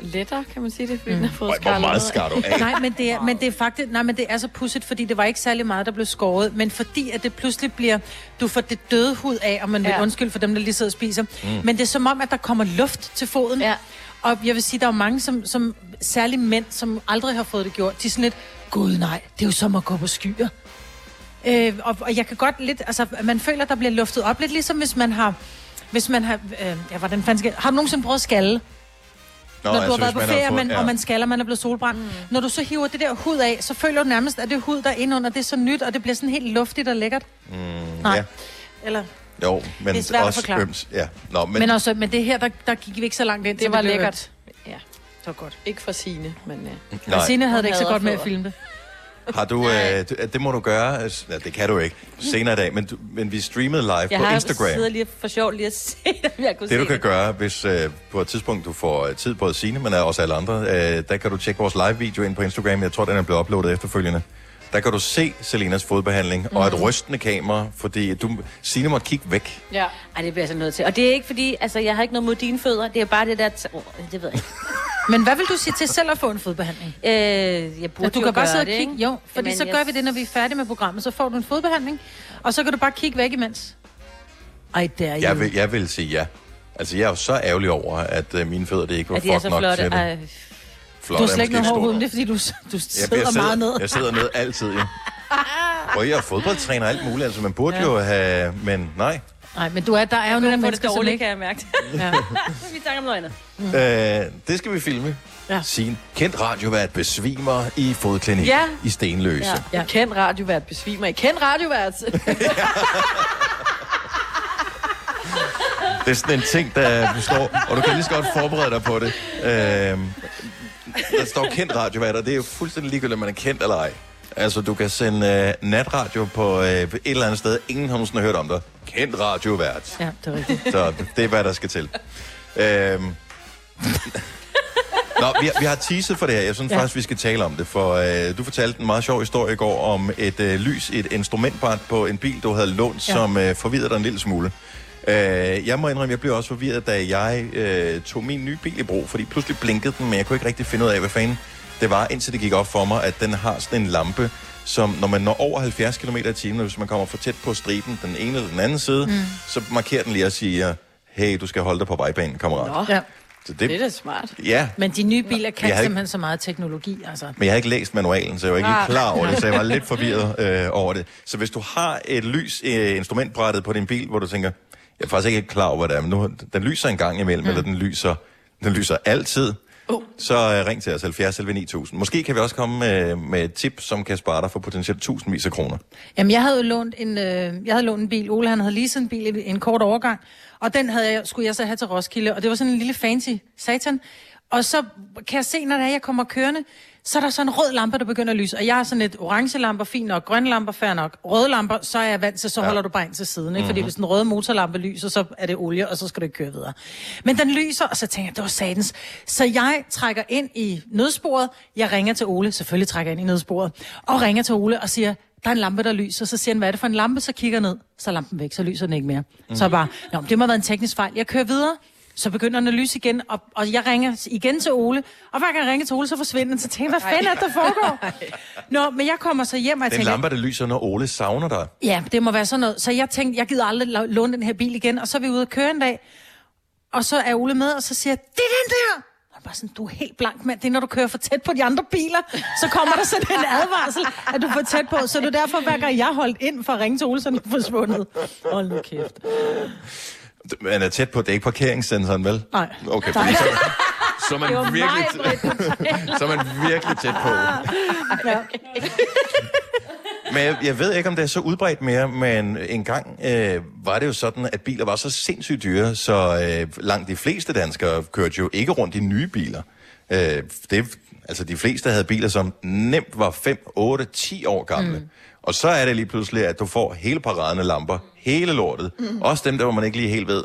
lettere, kan man sige det, fordi mm. den har fået Øj, hvor meget skar du af? (laughs) Nej, men det er, men det er faktisk, nej, men det er så pudsigt, fordi det var ikke særlig meget, der blev skåret, men fordi at det pludselig bliver, du får det døde hud af, og man vil Ja. undskylde for dem, der lige sidder og spiser. Mm. Mm. Men det er som om, at der kommer luft til foden. Ja. Og jeg vil sige, der er mange, som, som særligt mænd, som aldrig har fået det gjort, de er sådan lidt, gud nej, det er jo som at gå på skyer. Øh, og, og jeg kan godt lidt, altså man føler, der bliver luftet op lidt, ligesom hvis man har, hvis man har, øh, ja, hvordan fanden skal, har du nogensinde prøvet at skalle? Nå, når du altså, har været hvis på ferie, man, ja. og man skaller, man er blevet solbrændt. Mm. Når du så hiver det der hud af, så føler du nærmest, at det hud, der er inde under, det er så nyt, og det bliver sådan helt luftigt og lækkert. Mm, Nej. ja. Eller, Jo, men Det er svært at også forklare. øms. Ja. Nå, men, men, også, men det her, der, der gik vi ikke så langt ind. Det så var lækkert. Ja. Det var godt. Ikke for sine, men... Uh... Nej. Signe havde det ikke så godt med at filme det. Har du, øh, det, det må du gøre, altså, ja, det kan du ikke, senere i dag, men, du, men vi streamede live Jeg på har Instagram. siddet lige for sjov lige at se, om jeg kunne Det du se kan gøre, hvis øh, på et tidspunkt du får øh, tid, både Signe, men også alle andre, øh, der kan du tjekke vores live-video ind på Instagram. Jeg tror, den er blevet uploadet efterfølgende. Der kan du se Selenas fodbehandling mm. og et rystende kamera, fordi du, Signe måtte kigge væk. Ja. Ej, det bliver jeg så nødt til. Og det er ikke fordi, altså jeg har ikke noget mod dine fødder, det er bare det der, t- oh, det ved jeg ikke. (laughs) Men hvad vil du sige til selv at få en fodbehandling? Øh, jeg burde Ja, du jo kan bare sidde og kigge. ikke? Jo, fordi Jamen, så gør vi det, når vi er færdige med programmet. Så får du en fodbehandling, og så kan du bare kigge væk imens. Ej, det er jo... Jeg vil, jeg vil sige ja. Altså, jeg er jo så ærgerlig over, at øh, mine fødder det ikke var At de er fuck så nok flotte. til det. Ej. Flot du har er slet ikke noget hård det er fordi, du, du sidder, jeg, sidder, meget ned. jeg sidder ned altid, ja. (laughs) Og jeg er fodboldtræner og alt muligt, altså man burde ja. jo have, men nej. Nej, men du er, der er jo nogle mennesker, som dårligt, ikke... kan jeg mærke. Ja. (laughs) vi snakker om noget andet. Øh, det skal vi filme. Ja. Sin kendt radiovært besvimer i fodklinik Ja. i Stenløse. Ja. ja. Kend radiovært besvimer. I kend radiovært. (laughs) Det er sådan en ting, der består, og du kan lige så godt forberede dig på det. Øh, der står kendt radiovært, det er jo fuldstændig ligegyldigt, om man er kendt eller ej. Altså, du kan sende øh, natradio på øh, et eller andet sted. Ingen har nogensinde hørt om dig. Kendt radiovært. Ja, det er rigtigt. Så det er, hvad der skal til. Øhm. Nå, vi har, vi har teaset for det her. Jeg synes Ja. faktisk, vi skal tale om det. For øh, du fortalte en meget sjov historie i går om et øh, lys, et instrumentbræt på en bil, du havde lånt, ja. som øh, forvirrede dig en lille smule. Øh, jeg må indrømme, jeg blev også forvirret, da jeg øh, tog min nye bil i brug, fordi pludselig blinkede den, men jeg kunne ikke rigtig finde ud af, hvad fanden det var, indtil det gik op for mig, at den har sådan en lampe, som når man når over 70 km i timen, hvis man kommer for tæt på striben, den ene eller den anden side, mm. så markerer den lige og siger, hey, du skal holde dig på vejbanen, kammerat. Nå, Ja. Så det er det, da smart. ja, Men de nye biler kan ikke- simpelthen så meget teknologi, altså. men jeg har ikke læst manualen, så jeg var ikke Ah. klar over det, så jeg var (laughs) lidt forvirret øh, over det. Så hvis du har et lys øh, instrumentbrættet på din bil, hvor du tænker, jeg er faktisk ikke klar over, hvad det er, men nu, den lyser en gang imellem, mm. eller den lyser, den lyser altid, Uh. så øh, ring til os 70 11 9000. Måske kan vi også komme med, med et tip, som kan spare dig for potentielt tusindvis af kroner. Jamen, jeg havde jo lånt en, øh, jeg havde lånt en bil. Ole, han havde leaset en bil i en kort overgang. Og den havde jeg, skulle jeg så have til Roskilde. Og det var sådan en lille fancy satan. Og så kan jeg se, når det er, jeg kommer kørende, Så er der sådan en rød lampe, der begynder at lyse. Og jeg har sådan et orange lamper, fint nok. Grønne lamper, fair nok. Røde lamper, så er jeg vant til, så holder du bare ind til siden. Ikke? Fordi Mhm. hvis den røde motorlampe lyser, så er det olie, og så skal du ikke køre videre. Men den lyser, og så tænker jeg, det var satans. Så jeg trækker ind i nødsporet. Jeg ringer til Ole. Selvfølgelig trækker jeg ind i nødsporet. Og ringer til Ole og siger, der er en lampe, der lyser. Så siger han, hvad er det for en lampe? Så kigger jeg ned. Så er lampen væk, så lyser den ikke mere. Mm. Så er jeg bare, Nå, det må have været en teknisk fejl. Jeg kører videre. Så begynder den at lyse igen, og, og jeg ringer igen til Ole. Og hver gang jeg ringer til Ole, så forsvinder den. Så tænker jeg, hvad fanden er det, der foregår? Nå, men jeg kommer så hjem, og jeg Den tænker... lampe, der lyser, når Ole savner dig. Ja, det må være sådan noget. Så jeg tænkte, jeg gider aldrig låne den her bil igen. Og så er vi ude at køre en dag. Og så er Ole med, og så siger jeg, det er den der! Og bare sådan, du er helt blank, mand. Det er, når du kører for tæt på de andre biler, så kommer der sådan en advarsel, at du er for tæt på. Så det er derfor, hver gang jeg holdt ind for at ringe til Ole, så er den forsvundet. Hold nu kæft. Man er tæt på, det er ikke parkeringssensoren, vel? Nej. Okay, Nej. fordi så, (laughs) så er man virkelig, (laughs) så er man virkelig tæt på. Ja. Men jeg, jeg ved ikke, om det er så udbredt mere, men engang øh, var det jo sådan, at biler var så sindssygt dyre, så øh, langt de fleste danskere kørte jo ikke rundt i nye biler. Øh, det, altså de fleste havde biler, som nemt var 5, 8, 10 år gamle. Mm. Og så er det lige pludselig, at du får hele paraden af lamper, hele lortet. Mm. Også dem, der hvor man ikke lige helt ved,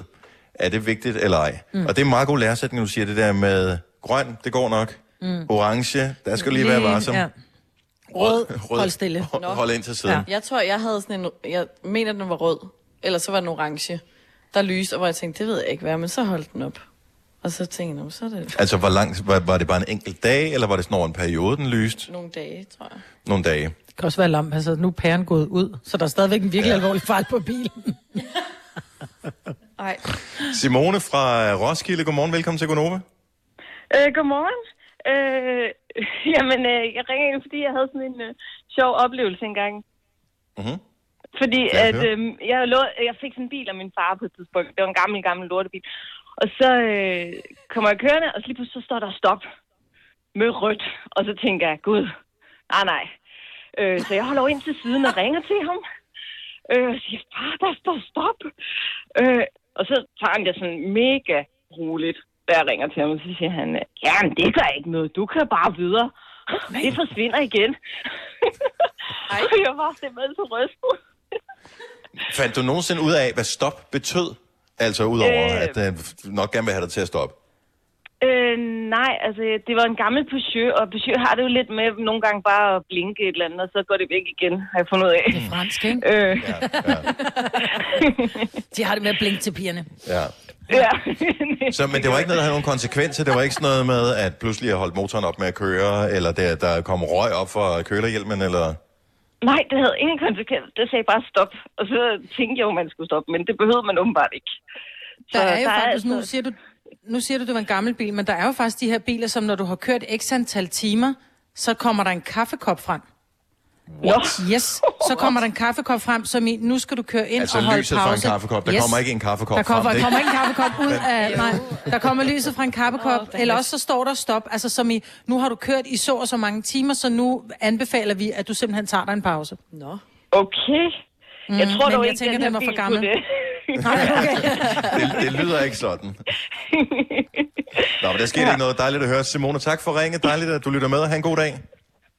er det vigtigt eller ej. Mm. Og det er en meget god læresætning, du siger det der med grøn, det går nok. Mm. Orange, der skal lige være varsom. Ja. Rød, hold stille. Hold, hold ind til siden. Ja. Jeg tror, jeg havde sådan en... Jeg mener, den var rød. Eller så var den orange. Der lyste, og hvor jeg tænkte, det ved jeg ikke hvad, men så holdt den op. Og så tænkte jeg, "Nå, så er det Altså, hvor langt, var, var det bare en enkelt dag, eller var det sådan over en periode, den lyste? nogle dage, tror jeg. Nogle dage. Kan også være lampe, altså nu er pæren gået ud, så der er stadigvæk en virkelig ja. alvorlig fejl på bilen. Ej. Simone fra Roskilde, godmorgen, velkommen til Gonova. Øh, godmorgen. Øh, (laughs) jamen, øh, jeg ringer ind, fordi jeg havde sådan en øh, sjov oplevelse engang. Mm-hmm. Fordi at, øh, jeg, lå, jeg fik sådan en bil af min far på et tidspunkt. Det var en gammel, gammel lortebil. Og så øh, kommer jeg kørende, og så lige pludselig så står der stop med rødt. Og så tænker jeg, gud, nej, nej. Øh, så jeg holder ind til siden og ringer til ham. Øh, og siger, far, der står stop. Øh, og så tager han det sådan mega roligt, da jeg ringer til ham. Og så siger han, ja, men det gør ikke noget. Du kan bare videre. Det forsvinder igen. (laughs) og jeg var simpelthen så rystet. Fandt du nogensinde ud af, hvad stop betød? Altså, udover Øh. at øh, nok gerne vil have dig til at stoppe. Øh, nej, altså det var en gammel Peugeot, og Peugeot har det jo lidt med nogle gange bare at blinke et eller andet, og så går det væk igen, har jeg fundet ud af. Det er fransk, ikke? Øh. (laughs) De har det med at blinke til pigerne. Ja. ja. Så, men det var ikke noget, der havde nogen konsekvenser. Det var ikke sådan noget med, at pludselig har holdt motoren op med at køre, eller der, der kom røg op for kølerhjelmen, eller... Nej, det havde ingen konsekvens. Det sagde bare stop. Og så tænkte jeg jo, man skulle stoppe, men det behøvede man åbenbart ikke. Der er jo der faktisk, nu altså- siger du, nu siger du, det var en gammel bil, men der er jo faktisk de her biler, som når du har kørt x antal timer, så kommer der en kaffekop frem. What? Yes, så kommer der en kaffekop frem, som i, nu skal du køre ind Altså og holde lyset fra pause. en kaffekop. Der kommer ikke en kaffekop der kommer, frem. Der kommer ikke en kaffekop ud af, nej, der kommer lyset fra en kaffekop, oh, eller også så står der stop, altså som i, nu har du kørt i så og så mange timer, så nu anbefaler vi, at du simpelthen tager dig en pause. Nå. Okay. Mm, Jeg tror men dog jeg ikke, tænker, den den var for gammel. Nej, okay. (laughs) Det, det lyder ikke sådan. Nå, men der skete ja. ikke noget. Dejligt at høre. Simone, tak for ringet. Dejligt, at du lytter med. Ha' en god dag.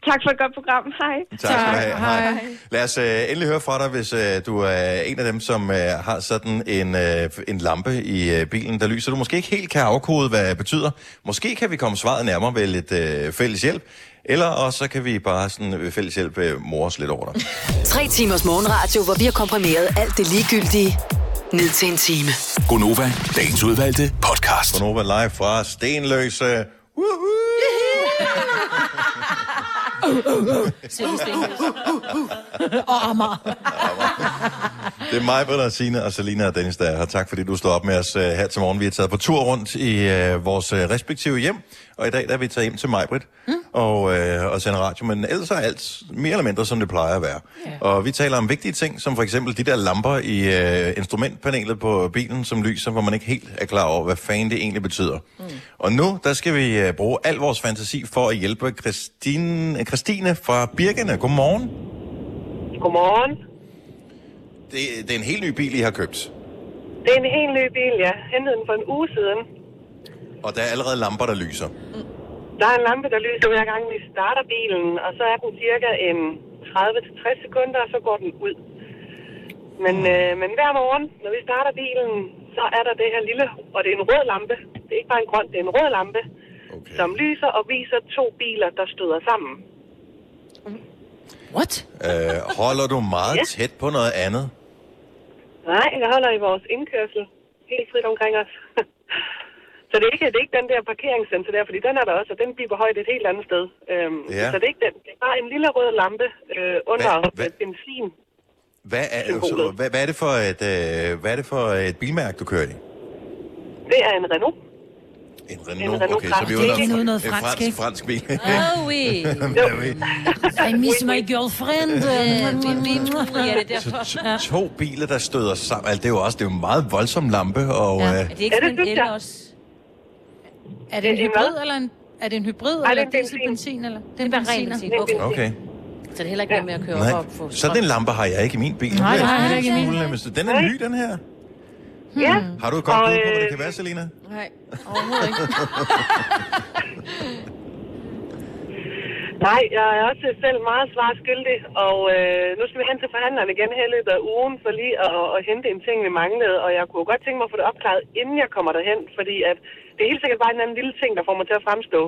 Tak for et godt program. Hej. Tak skal du have. Hej. Lad os uh, endelig høre fra dig, hvis uh, du er en af dem, som uh, har sådan en, uh, en lampe i uh, bilen, der lyser. Du måske ikke helt kan afkode, hvad det betyder. Måske kan vi komme svaret nærmere ved lidt uh, fælles hjælp. Eller også så kan vi bare sådan ved fælles hjælp uh, mor os lidt over dig. Tre timers morgenradio, hvor vi har komprimeret alt det ligegyldige ned til en time. Gonova, dagens udvalgte podcast. Gonova live fra Stenløse. Og Amager. Det er mig, Britta, Signe og Selina og Dennis, der er her. Tak fordi du stod op med os uh, her til morgen. Vi er taget på tur rundt i uh, vores uh, respektive hjem, og i dag der er vi taget hjem til Majbrit mm. og, uh, og sender radio, men ellers er alt mere eller mindre, som det plejer at være. Yeah. Og vi taler om vigtige ting, som for eksempel de der lamper i uh, instrumentpanelet på bilen, som lyser, hvor man ikke helt er klar over, hvad fanden det egentlig betyder. Mm. Og nu, der skal vi uh, bruge al vores fantasi for at hjælpe Christine, Christine fra Birkene. Godmorgen. Godmorgen. Det, det er en helt ny bil, I har købt. Det er en helt ny bil, jeg hentede den for en uge siden. Og der er allerede lamper, der lyser. Der er en lampe, der lyser hver gang, vi starter bilen, og så er den cirka en 30-60 sekunder, og så går den ud. Men, øh, men hver morgen, når vi starter bilen, så er der det her lille, og det er en rød lampe. Det er ikke bare en grøn, det er en rød lampe, okay. som lyser og viser to biler, der støder sammen. What? Øh, holder du meget (laughs) Ja. tæt på noget andet? Nej, jeg holder i vores indkørsel helt frit omkring os. (laughs) så det er, ikke, det er ikke den der parkeringssensor der, fordi den er der også, og den biber højt et helt andet sted. Øhm, Ja. Så det er ikke den. Det er bare en lille rød lampe øh, under Hvad- hvad- benzin. Hvad er, så, hvad, hvad, er det for et, øh, hvad er det for et bilmærke, du kører i? Det er en Renault. En En Renault, Renault okay, så vi er er ikke noget- noget en fransk, fransk, fransk bil. (laughs) Oh, oui. (laughs) I miss my girlfriend. (laughs) Ja, det er derfor. Så to biler, der støder sammen. Altså, det er jo også det er jo en meget voldsom lampe. Og, Ja. øh, Er det ikke sådan en el også? Er det en Det hybrid, eller en, er det en hybrid, Nej, eller det er benzin. benzin, eller? Det er en ren benzin. Okay. okay. Så det er heller ikke noget med at køre Nej, op og få sådan en lampe har jeg ikke i min bil. Nej, Det er nej, en heller ikke i min. Den er ny, den her. Ja. Har du et godt bud på, hvad det øh, kan være, Selina? Nej, overhovedet ikke. (laughs) Nej, jeg er også selv meget svarskyldig, og øh, nu skal vi hen til forhandleren igen her i løbet af ugen, for lige at, at hente en ting, vi manglede, og jeg kunne godt tænke mig at få det opklaret, inden jeg kommer derhen, fordi at det er helt sikkert bare en anden lille ting, der får mig til at fremstå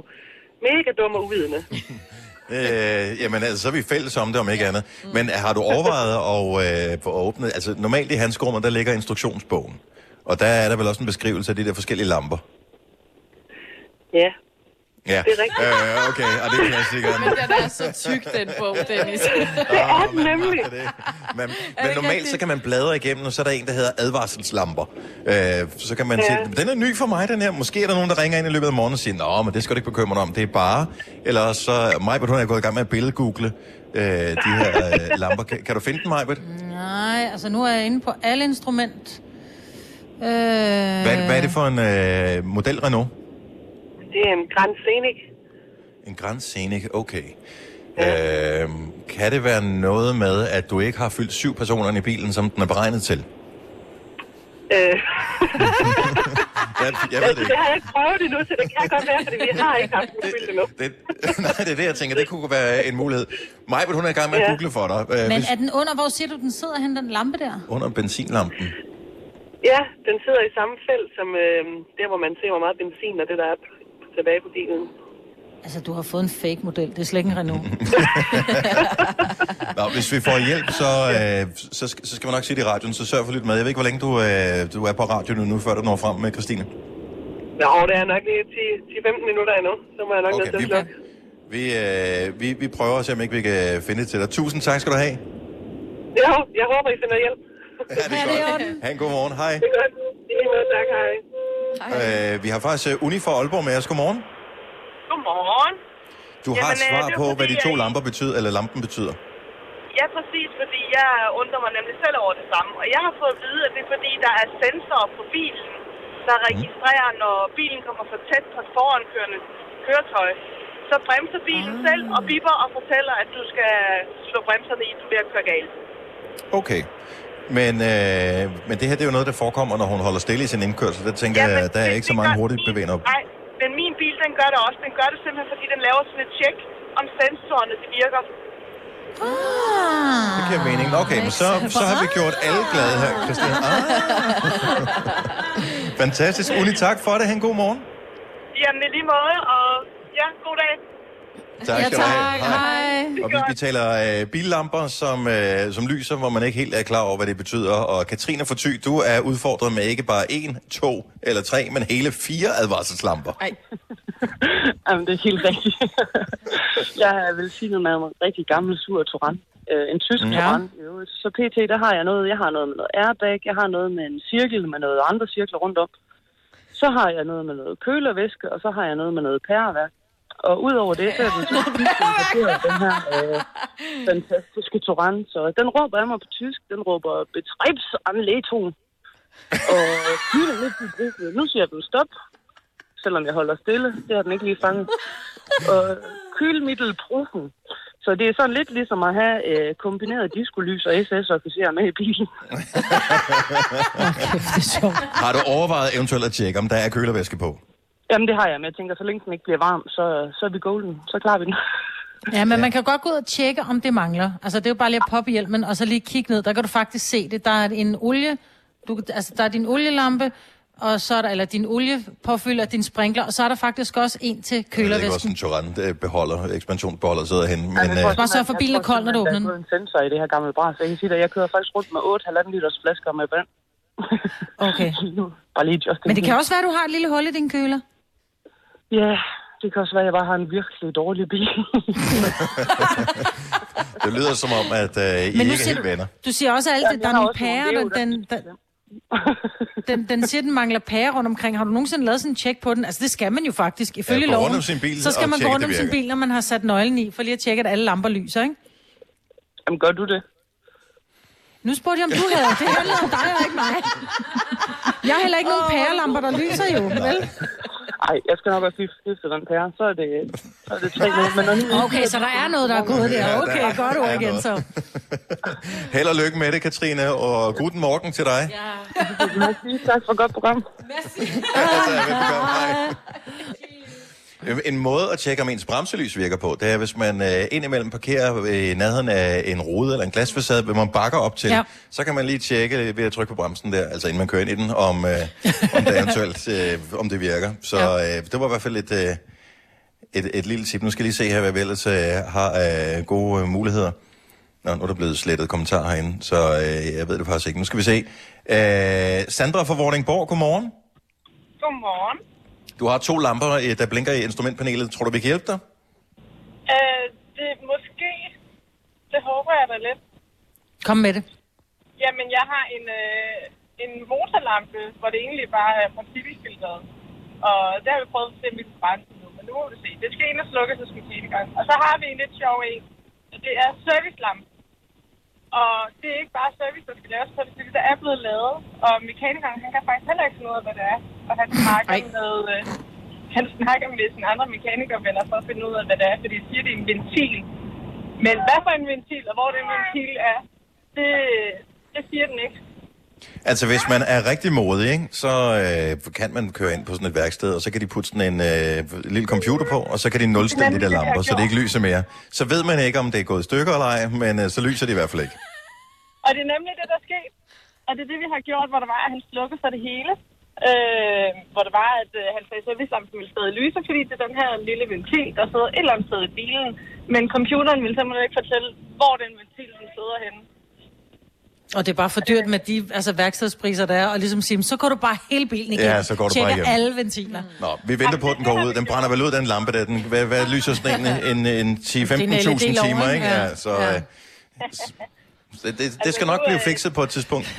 mega dum og uvidende. (laughs) Øh, jamen, altså, så er vi fælles om det, om ikke andet. Men har du overvejet (laughs) at, øh, få åbnet... Altså, normalt i handskerummet, der ligger instruktionsbogen. Og der er der vel også en beskrivelse af de der forskellige lamper. Ja, Ja, Det er rigtigt. øh, okay, og det er klassikeren. Men den er så tyk, den bog, Dennis. (laughs) det er den nemlig. Men, men normalt så kan man bladre igennem, og så er der en, der hedder advarselslamper. Øh, så kan man Ja. sige, den er ny for mig, den her. Måske er der nogen, der ringer ind i løbet af morgenen og siger, Nå, men det skal du ikke bekymre dig om, det er bare... Eller så, Majbert, hun er gået i gang med at billedgoogle øh, de her øh, (laughs) lamper. Kan, kan du finde den, Majbert? Nej, altså nu er jeg inde på alle instrument. Øh, Hvad, hvad er det for en øh, model Renault? Det er en Grand Scenic. En Grand Scenic, okay. Øh, kan det være noget med, at du ikke har fyldt syv personer i bilen, som den er beregnet til? Øh, (laughs) Jeg, jeg ved det ikke. det har jeg ikke prøvet endnu, så det kan godt være, fordi vi har ikke haft den fyldt endnu. Det, (laughs) nej, det er det, jeg tænker. Det kunne være en mulighed. Majbert, hun er i gang med at Ja. google for dig. Øh, Men hvis, er den under, hvor siger du, den sidder hen, den lampe der? under benzinlampen. Ja, den sidder i samme felt som øh, der, hvor man ser, hvor meget benzin og det, der er tilbage på bilen. Altså, du har fået en fake model. Det er slet ikke en Renault. (laughs) Nå, hvis vi får hjælp, så, øh, så, skal, så skal man nok sige det i radioen, så sørg for lidt med. Jeg ved ikke, hvor længe du, øh, du er på radioen nu, før du når frem med Christine. Nå, det er nok lige 10-15 minutter endnu, så må jeg nok okay, nødt til at vi- slukke. Vi, øh, vi, vi prøver at se, om ikke vi kan finde det til dig. Tusind tak skal du have. Jo, jeg håber, I finder hjælp. (laughs) Ja, det er godt. Ha' en god morgen. Hej. Det er godt. I lige måde, tak, hej. Øh, vi har faktisk øh, Uni fra Aalborg med os. Godmorgen. Godmorgen. Du har et Jamen, øh, svar på, fordi, hvad de to jeg- lamper betyder, eller lampen betyder. Ja, præcis, fordi jeg undrer mig nemlig selv over det samme. Og jeg har fået at vide, at det er fordi, der er sensorer på bilen, der registrerer, når bilen kommer for tæt på et forankørende køretøj. Så bremser bilen selv og bipper og fortæller, at du skal slå bremserne i, du er ved at køre galt. Okay. Men, øh, men det her det er jo noget, der forekommer, når hun holder stille i sin indkørsel. Der tænker Ja, jeg, der er det- ikke så det mange hurtigt bevægende op. Nej, men min bil, den gør det også. Den gør det simpelthen, fordi den laver sådan et tjek, om sensorerne de virker. Det giver mening. Okay, men så, så har vi gjort alle glade her, Christian. Ah. (laughs) Fantastisk. Uni, tak for det. Ha' en god morgen. Jamen, i lige måde, og ja, god dag. Tak skal du have. Hej. Og vi, vi taler øh, billamper, som, øh, som lyser, hvor man ikke helt er klar over, hvad det betyder. Og Katrine Forty, du er udfordret med ikke bare en, to eller tre, men hele fire advarselslamper. (laughs) Jamen, det er helt rigtigt. (laughs) jeg vil sige noget med en rigtig gammel sur Touran. Øh, en tysk Ja. ja. Touran. Jo, Så pt. der har jeg noget. Jeg har noget med noget airbag. Jeg har noget med en cirkel med noget andre cirkler rundt om. Så har jeg noget med noget kølervæske, og så har jeg noget med noget pæreværk. Og udover det, så er den (laughs) så den her øh, fantastiske Touran. Så den råber af mig på tysk. Den råber Betriebsanleitung. Og bilen midt i bruget. Nu siger den stop selvom jeg holder stille. Det har den ikke lige fanget. Og kylmiddelbrufen. Så det er sådan lidt ligesom at have øh, kombineret diskolys og SS-officer med i bilen. (laughs) Har du overvejet eventuelt at tjekke, om der er kølervæske på? Jamen, det har jeg, men jeg tænker, så længe den ikke bliver varm, så, så er vi golden. Så klarer vi den. Ja, men man kan godt gå ud og tjekke, om det mangler. Altså, det er jo bare lige at poppe hjelmen, og så lige kigge ned. Der kan du faktisk se det. Der er en olie, du, altså, der er din olielampe, og så er der, eller din oliepåfylder, din sprinkler, og så er der faktisk også en til Jeg ved ikke, hvor kølervæsken. sådan en Turant-beholder, ekspansionsbeholder sidder henne. Men, jeg tror øh, Bare sørg for, bilen er kold, når du åbner Der er en sensor i det her gamle bras. Jeg kan sige dig, jeg kører faktisk rundt med 8,5 liters flasker med vand. Okay. (laughs) Bare lige just Men det kan også være, at du har et lille hul i din køler. Ja, det kan også være, at jeg bare har en virkelig dårlig bil. (laughs) det lyder som om, at øh, I Men ikke er siger helt du- venner. Du siger også altid, at der jeg er nogle pærer, den, den, den, den, den siger, den mangler pærer rundt omkring. Har du nogensinde lavet sådan en tjek på den? Altså, det skal man jo faktisk. Ifølge rundt loven, om sin bil så skal man gå rundt om sin bil, når man har sat nøglen i, for lige at tjekke, at alle lamper lyser, ikke? Jamen, gør du det? Nu spurgte jeg, om du havde. Det handler om dig og ikke mig. Jeg har heller ikke nogen pærelamper, der lyser jo, vel? Ej, jeg skal nok også lige skifte den pære. Så er det, så er det tre med. Men nu, Okay, så der er noget, der er gået der. Ja, Okay, der er- godt der ord igen, så. (laughs) Held og lykke med det, Katrine, og guten morgen til dig. (laughs) tak for godt program. (laughs) En måde at tjekke, om ens bremselys virker på, det er, hvis man øh, indimellem parkerer i nærheden af en rude eller en glasfacade, hvor man bakker op til, Ja. ja. så kan man lige tjekke ved at trykke på bremsen der, altså inden man kører ind i den, om, øh, om det eventuelt (laughs) øh, om det virker. Så øh, det var i hvert fald et, øh, et, et lille tip. Nu skal jeg lige se her, hvad vi ellers øh, har af gode øh, muligheder. Nå, nu er der blevet slettet kommentarer herinde, så øh, jeg ved det faktisk ikke. Nu skal vi se. Øh, Sandra fra Vordingborg, godmorgen. Godmorgen. Du har to lamper, øh, der blinker i instrumentpanelet. Tror du, vi kan hjælpe dig? Øh, det måske, det håber jeg da lidt. Kom med det. Jamen, jeg har en, øh, en motorlampe, hvor det egentlig bare er partikelfilteret. Og det har vi prøvet at se, om vi kan brænde nu, men nu må vi se. Det skal ind og slukkes og skal i gang. Og så har vi en lidt sjov en, det er servicelampe. Og det er ikke bare service, der skal laves på det, det der er blevet lavet. Og mekanikeren, han kan faktisk heller ikke finde ud af, hvad det er. Og han snakker Ej. med... Øh, han snakker med sine andre mekanikervenner for at finde ud af, hvad det er, fordi de siger, det er en ventil. Men hvad for en ventil, og hvor den ventil er, det, det siger den ikke. Altså, hvis man er rigtig modig, ikke, så øh, kan man køre ind på sådan et værksted, og så kan de putte sådan en øh, lille computer på, og så kan de nulstille de der lamper, så det ikke lyser mere. Så ved man ikke, om det er gået i stykker eller ej, men øh, så lyser det i hvert fald ikke. Og det er nemlig det, der er sket. Og det er det, vi har gjort, hvor der var, at han slukkede for det hele. Øh, hvor det var, at øh, han sagde, at servicelampen ville stadig lyse, fordi det er den her lille ventil, der sidder et eller andet sted i bilen. Men computeren ville simpelthen ikke fortælle, hvor den ventil den sidder henne. Og det er bare for dyrt med de altså, værkstedspriser, der er, og ligesom sige, så går du bare hele bilen igennem. Ja, så går du bare igennem. alle ventiler. Nå, vi venter på, at den går ud. Den brænder vel ud, den lampe der. Den, hvad, hvad lyser sådan en, en, en 10-15.000 Det er en LED-lov, timer, ikke? Ja. Ja, så, Ja. øh, så det, det skal nok blive fikset på et tidspunkt. (laughs)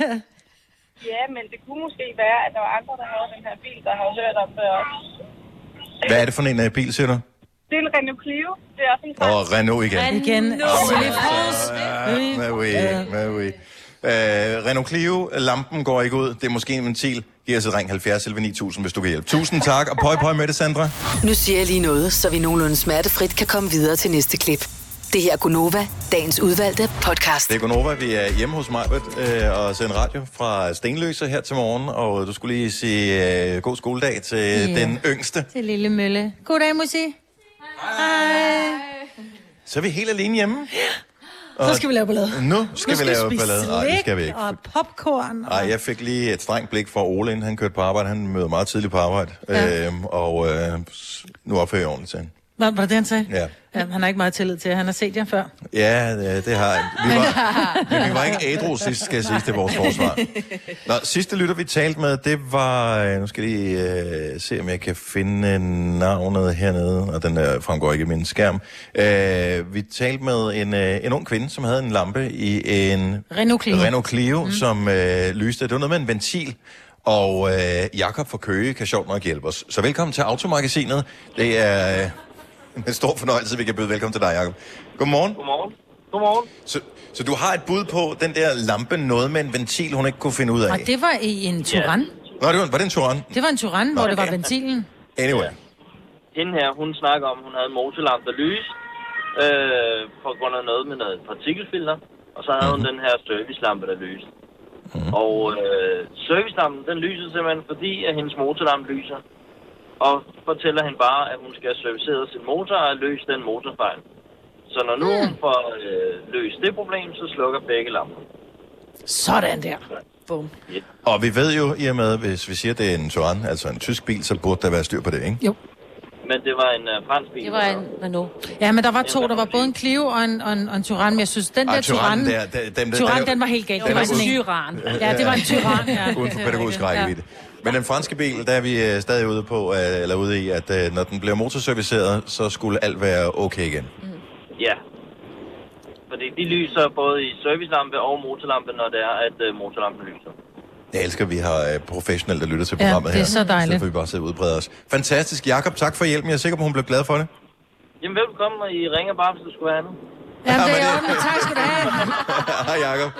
Ja, men det kunne måske være, at der var andre, der havde den her bil, der havde hørt om det også. Hvad er det for en uh, bil, siger du? Det er en Renault Clio. Det er også en Og Renault igen. Igen. Åh, Silly men fools. altså, hvad oui, hvad oui. Øh, Renault Clio, lampen går ikke ud. Det er måske en ventil. Giv os et ring 70 11 9000, hvis du kan hjælpe. Tusind tak, og pøj pøj med det, Sandra. Nu siger jeg lige noget, så vi nogenlunde smertefrit kan komme videre til næste klip. Det her er Gunova, dagens udvalgte podcast. Det er Gunova, vi er hjemme hos mig øh, og sender radio fra Stenløse her til morgen, og du skulle lige sige øh, god skoledag til Ja. den yngste. Til lille Mølle. Goddag, Musi. Hej. Så er vi helt alene hjemme. Så skal vi lave ballade. Nu skal vi lave spise ballade. Nej, det skal vi ikke. Og popcorn. Nej, jeg fik lige et strengt blik fra Ole, inden han kørte på arbejde. Han møder meget tidligt på arbejde. Ja. Øhm, og øh, nu opfører jeg ordentligt til han. Var, var det det, han sagde? Ja. Ja. Han har ikke meget tillid til, han har set jer før. Ja, det, det har jeg. Vi var, men vi var ikke ædru sidst, skal jeg sige, til vores forsvar. Nå, sidste lytter, vi talte med, det var... øh, Nu skal jeg lige øh, se, om jeg kan finde navnet hernede, og den der fremgår ikke i min skærm. Øh, vi talte med en, øh, en ung kvinde, som havde en lampe i en Renault Clio. Renault Clio mm. som øh, lyste. Det var noget med en ventil. Og øh, Jakob fra Køge kan sjovt nok hjælpe os. Så velkommen til Automagasinet. Det er øh, (laughs) en stor fornøjelse, vi kan byde velkommen til dig, Jakob. Godmorgen. Godmorgen. Godmorgen. Så, så du har et bud på den der lampe, noget med en ventil, hun ikke kunne finde ud af? Og det var i en Turan. Nå, det var, var det en Touran? Det var en Turan, hvor det var ventilen. Anyway. Hende her, hun snakker om, hun havde en motorlampe, der lyste, øh, på grund af noget med noget partikelfilter. Og så havde hun den her servicelampe, der lyste. Og øh, servicelampen, den lyser simpelthen, fordi at hendes motorlampe lyser. Og fortæller hende bare, at hun skal servicere sin motor og løse den motorfejl. Så når nu hun får øh, løst det problem, så slukker begge lamper. Sådan der. Bum. Og vi ved jo, i og med, hvis vi siger, at det er en Touran, altså en tysk bil, så burde der være styr på det, ikke? Jo. Men det var en uh, fransk bil. Det var en Renault. Ja, men der var to. Der var både en Clio og en, og en, og en Tyran, men jeg synes, den der. Tyrannen der, der- dem der- der- den var helt galt. Det var en... Tyran. Ja, det var en Tyran, ja. Uden for Det er pædagogisk rækkevidde. Men den franske bil, der er vi øh, stadig ude på, øh, eller ude i, at øh, når den bliver motorserviceret, så skulle alt være okay igen. Ja. Fordi de lyser både i servicelampe og motorlampe, når det er, at motorlampen lyser. Jeg elsker, at vi har professionelle, der lytter til Ja, programmet det er her. så dejligt. Så får vi bare sidde og udbrede os. Fantastisk. Jakob, tak for hjælpen. Jeg er sikker på, hun blev glad for det. Jamen velkommen, og I ringer bare, hvis du skulle have andet. Jamen, det er ordentligt. Tak skal du have. (laughs) Hej, Jacob.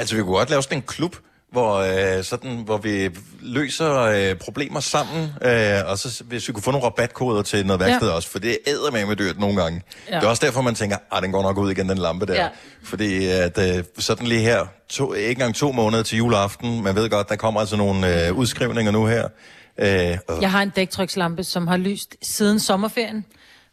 Altså, vi kunne godt lave sådan en klub, hvor, øh, sådan, hvor vi løser øh, problemer sammen, øh, og så hvis vi kunne få nogle rabatkoder til noget værksted Ja. også, for det æder med med dyrt nogle gange. Ja. Det er også derfor, man tænker, at den går nok ud igen, den lampe der. Ja. Fordi at, øh, sådan lige her, to, ikke engang to måneder til juleaften, man ved godt, der kommer altså nogle øh, udskrivninger nu her. Øh, og, Jeg har en dæktrykslampe, som har lyst siden sommerferien,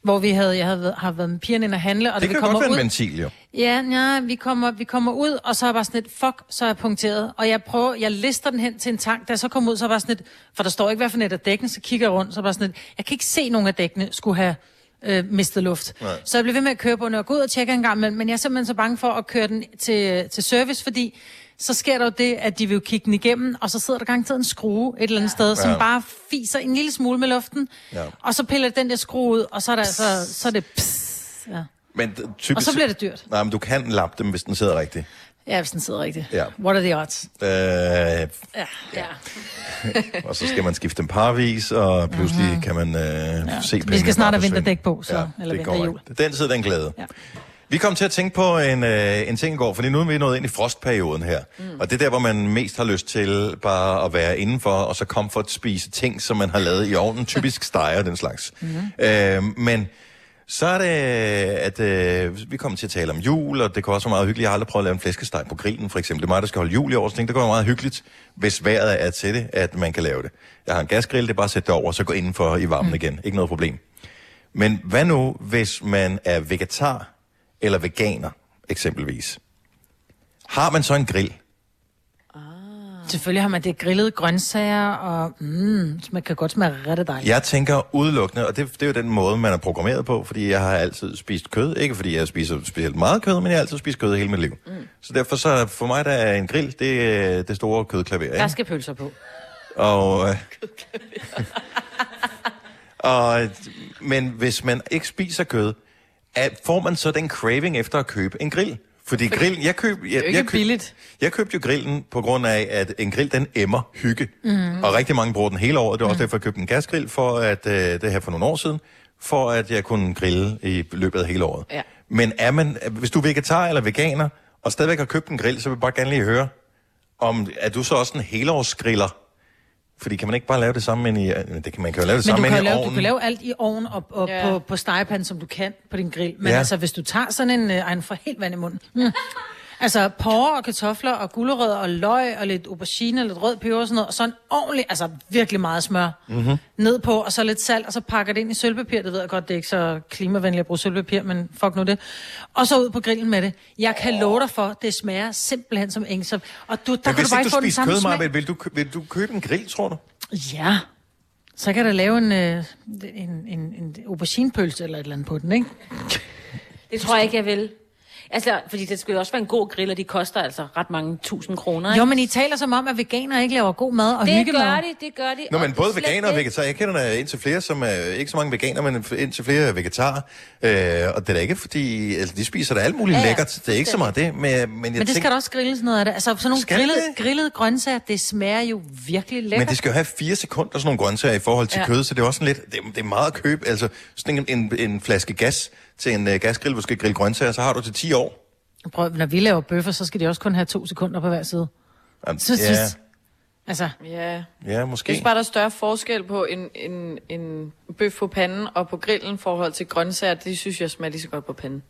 hvor vi havde, jeg havde, har været med pigerne ind at handle, og det da vi kan kommer godt være ud... en ventil, jo. Ja, ja vi, kommer, vi kommer ud, og så er jeg bare sådan lidt, fuck, så er jeg punkteret. Og jeg prøver, jeg lister den hen til en tank, da jeg så kommer ud, så er jeg bare sådan lidt, for der står ikke, hvad for net af dækkene, så kigger jeg rundt, så er jeg bare sådan lidt, jeg kan ikke se, nogen af dækkene skulle have øh, mistet luft. Nej. Så jeg blev ved med at køre på den, og gå ud og tjekke en gang imellem, men jeg er simpelthen så bange for at køre den til, til service, fordi så sker der jo det, at de vil jo kigge den igennem, og så sidder der garanteret en skrue et eller andet sted, som Ja. bare fiser en lille smule med luften, Ja. og så piller den der skrue ud, og så er, der, så, så er det pss, ja. Men typisk... Og så bliver det dyrt. Nej, men du kan lappe dem, hvis den sidder rigtigt. Ja, hvis den sidder rigtigt. Ja. What are the odds? Øh, Ja, ja. (laughs) og så skal man skifte dem parvis, og pludselig mm-hmm. kan man øh, ja. se Vi skal snart have vinterdæk på, så, Ja, ja, eller det går. Den tid, den glæde. Ja. Vi kom til at tænke på en, øh, en ting i går, fordi nu er vi nået ind i frostperioden her. Mm. Og det er der, hvor man mest har lyst til bare at være indenfor, og så comfort spise ting, som man har lavet i ovnen. (laughs) Typisk steger den slags. Mm. Øh, men så er det, at øh, vi kommer til at tale om jul, og det kan også være meget hyggeligt. Jeg har aldrig prøvet at lave en flæskesteg på grillen, for eksempel. Det er mig, der skal holde jul i år, så tænkte, det være meget hyggeligt, hvis vejret er til det, at man kan lave det. Jeg har en gasgrill, det er bare at sætte det over, og så gå indenfor i varmen mm. igen. Ikke noget problem. Men hvad nu, hvis man er vegetar eller veganer, eksempelvis? Har man så en grill? Selvfølgelig har man det grillede grøntsager, og mm, man kan godt smage rigtig dejligt. Jeg tænker udelukkende, og det, det er jo den måde, man er programmeret på, fordi jeg har altid spist kød. Ikke fordi jeg spiser specielt meget kød, men jeg har altid spist kød hele mit liv. Mm. Så derfor så for mig, der er en grill, det er det store kødklaver. Der skal pølser på. Og, øh, (laughs) og, men hvis man ikke spiser kød, er, får man så den craving efter at købe en grill? Fordi grillen, jeg køb, jeg, jeg, køb, billigt. jeg købte jo grillen på grund af, at en grill, den emmer hygge. Mhm. Og rigtig mange bruger den hele året. Det var også derfor, jeg købte en gasgrill, for at, øh, det her for nogle år siden, for at jeg kunne grille i løbet af hele året. Ja. Men er man, hvis du er vegetar eller veganer, og stadigvæk har købt en grill, så vil jeg bare gerne lige høre, om er du så også en helårsgriller? Fordi kan man ikke bare lave det samme ind i... Det kan, man kan jo lave det Men du samme kan, ind i lave, du ovnen. kan lave alt i ovnen og, og Ja. på, på stegepanden, som du kan på din grill. Men Ja. altså, hvis du tager sådan en... Øh, ej, nu får helt vand i munden. Mm. (laughs) Altså, porre og kartofler og gulerødder og løg og lidt aubergine og lidt rød peber og sådan noget. Og så en ordentlig, altså virkelig meget smør Mm-hmm. ned på, og så lidt salt, og så pakker det ind i sølvpapir. Det ved jeg godt, det er ikke så klimavenligt at bruge sølvpapir, men fuck nu det. Og så ud på grillen med det. Jeg kan love dig for, det smager simpelthen som engsop. Og du, der Men kan du bare ikke få den samme kød, smag. Maja, vil du, vil du købe en grill, tror du? Ja. Så kan der lave en, øh, en, en, en auberginepølse eller et eller andet på den, ikke? Det tror jeg ikke, jeg vil. Altså, fordi det skulle jo også være en god grill, og de koster altså ret mange tusind kroner. Ikke? Jo, men I taler som om, at veganere ikke laver god mad og det hyggemad. gør de, det gør de. Nå, men både veganer og ikke. vegetar. Jeg kender der indtil flere, som er ikke så mange veganer, men indtil flere vegetarer. Øh, og det er da ikke, fordi altså, de spiser da alt muligt Ja, lækkert. Det er ikke så meget det, men, men jeg Men det tænker, skal der også grilles noget af det. Altså, sådan nogle grillede, det? grillede grøntsager, det smager jo virkelig lækkert. men det skal jo have fire sekunder, sådan nogle grøntsager i forhold til Ja. kød, så det er også sådan lidt, det, er- det er meget at købe. Altså, sådan en, en, en flaske gas til en uh, gasgrill, hvor du skal grille grøntsager, så har du til 10 år. Prøv, når vi laver bøffer, så skal de også kun have to sekunder på hver side. Jamen, Så, ja, så, altså, Ja. ja, Jeg måske. synes bare, der er større forskel på en, en, en bøf på panden og på grillen i forhold til grøntsager. Det synes jeg smager lige så godt på panden.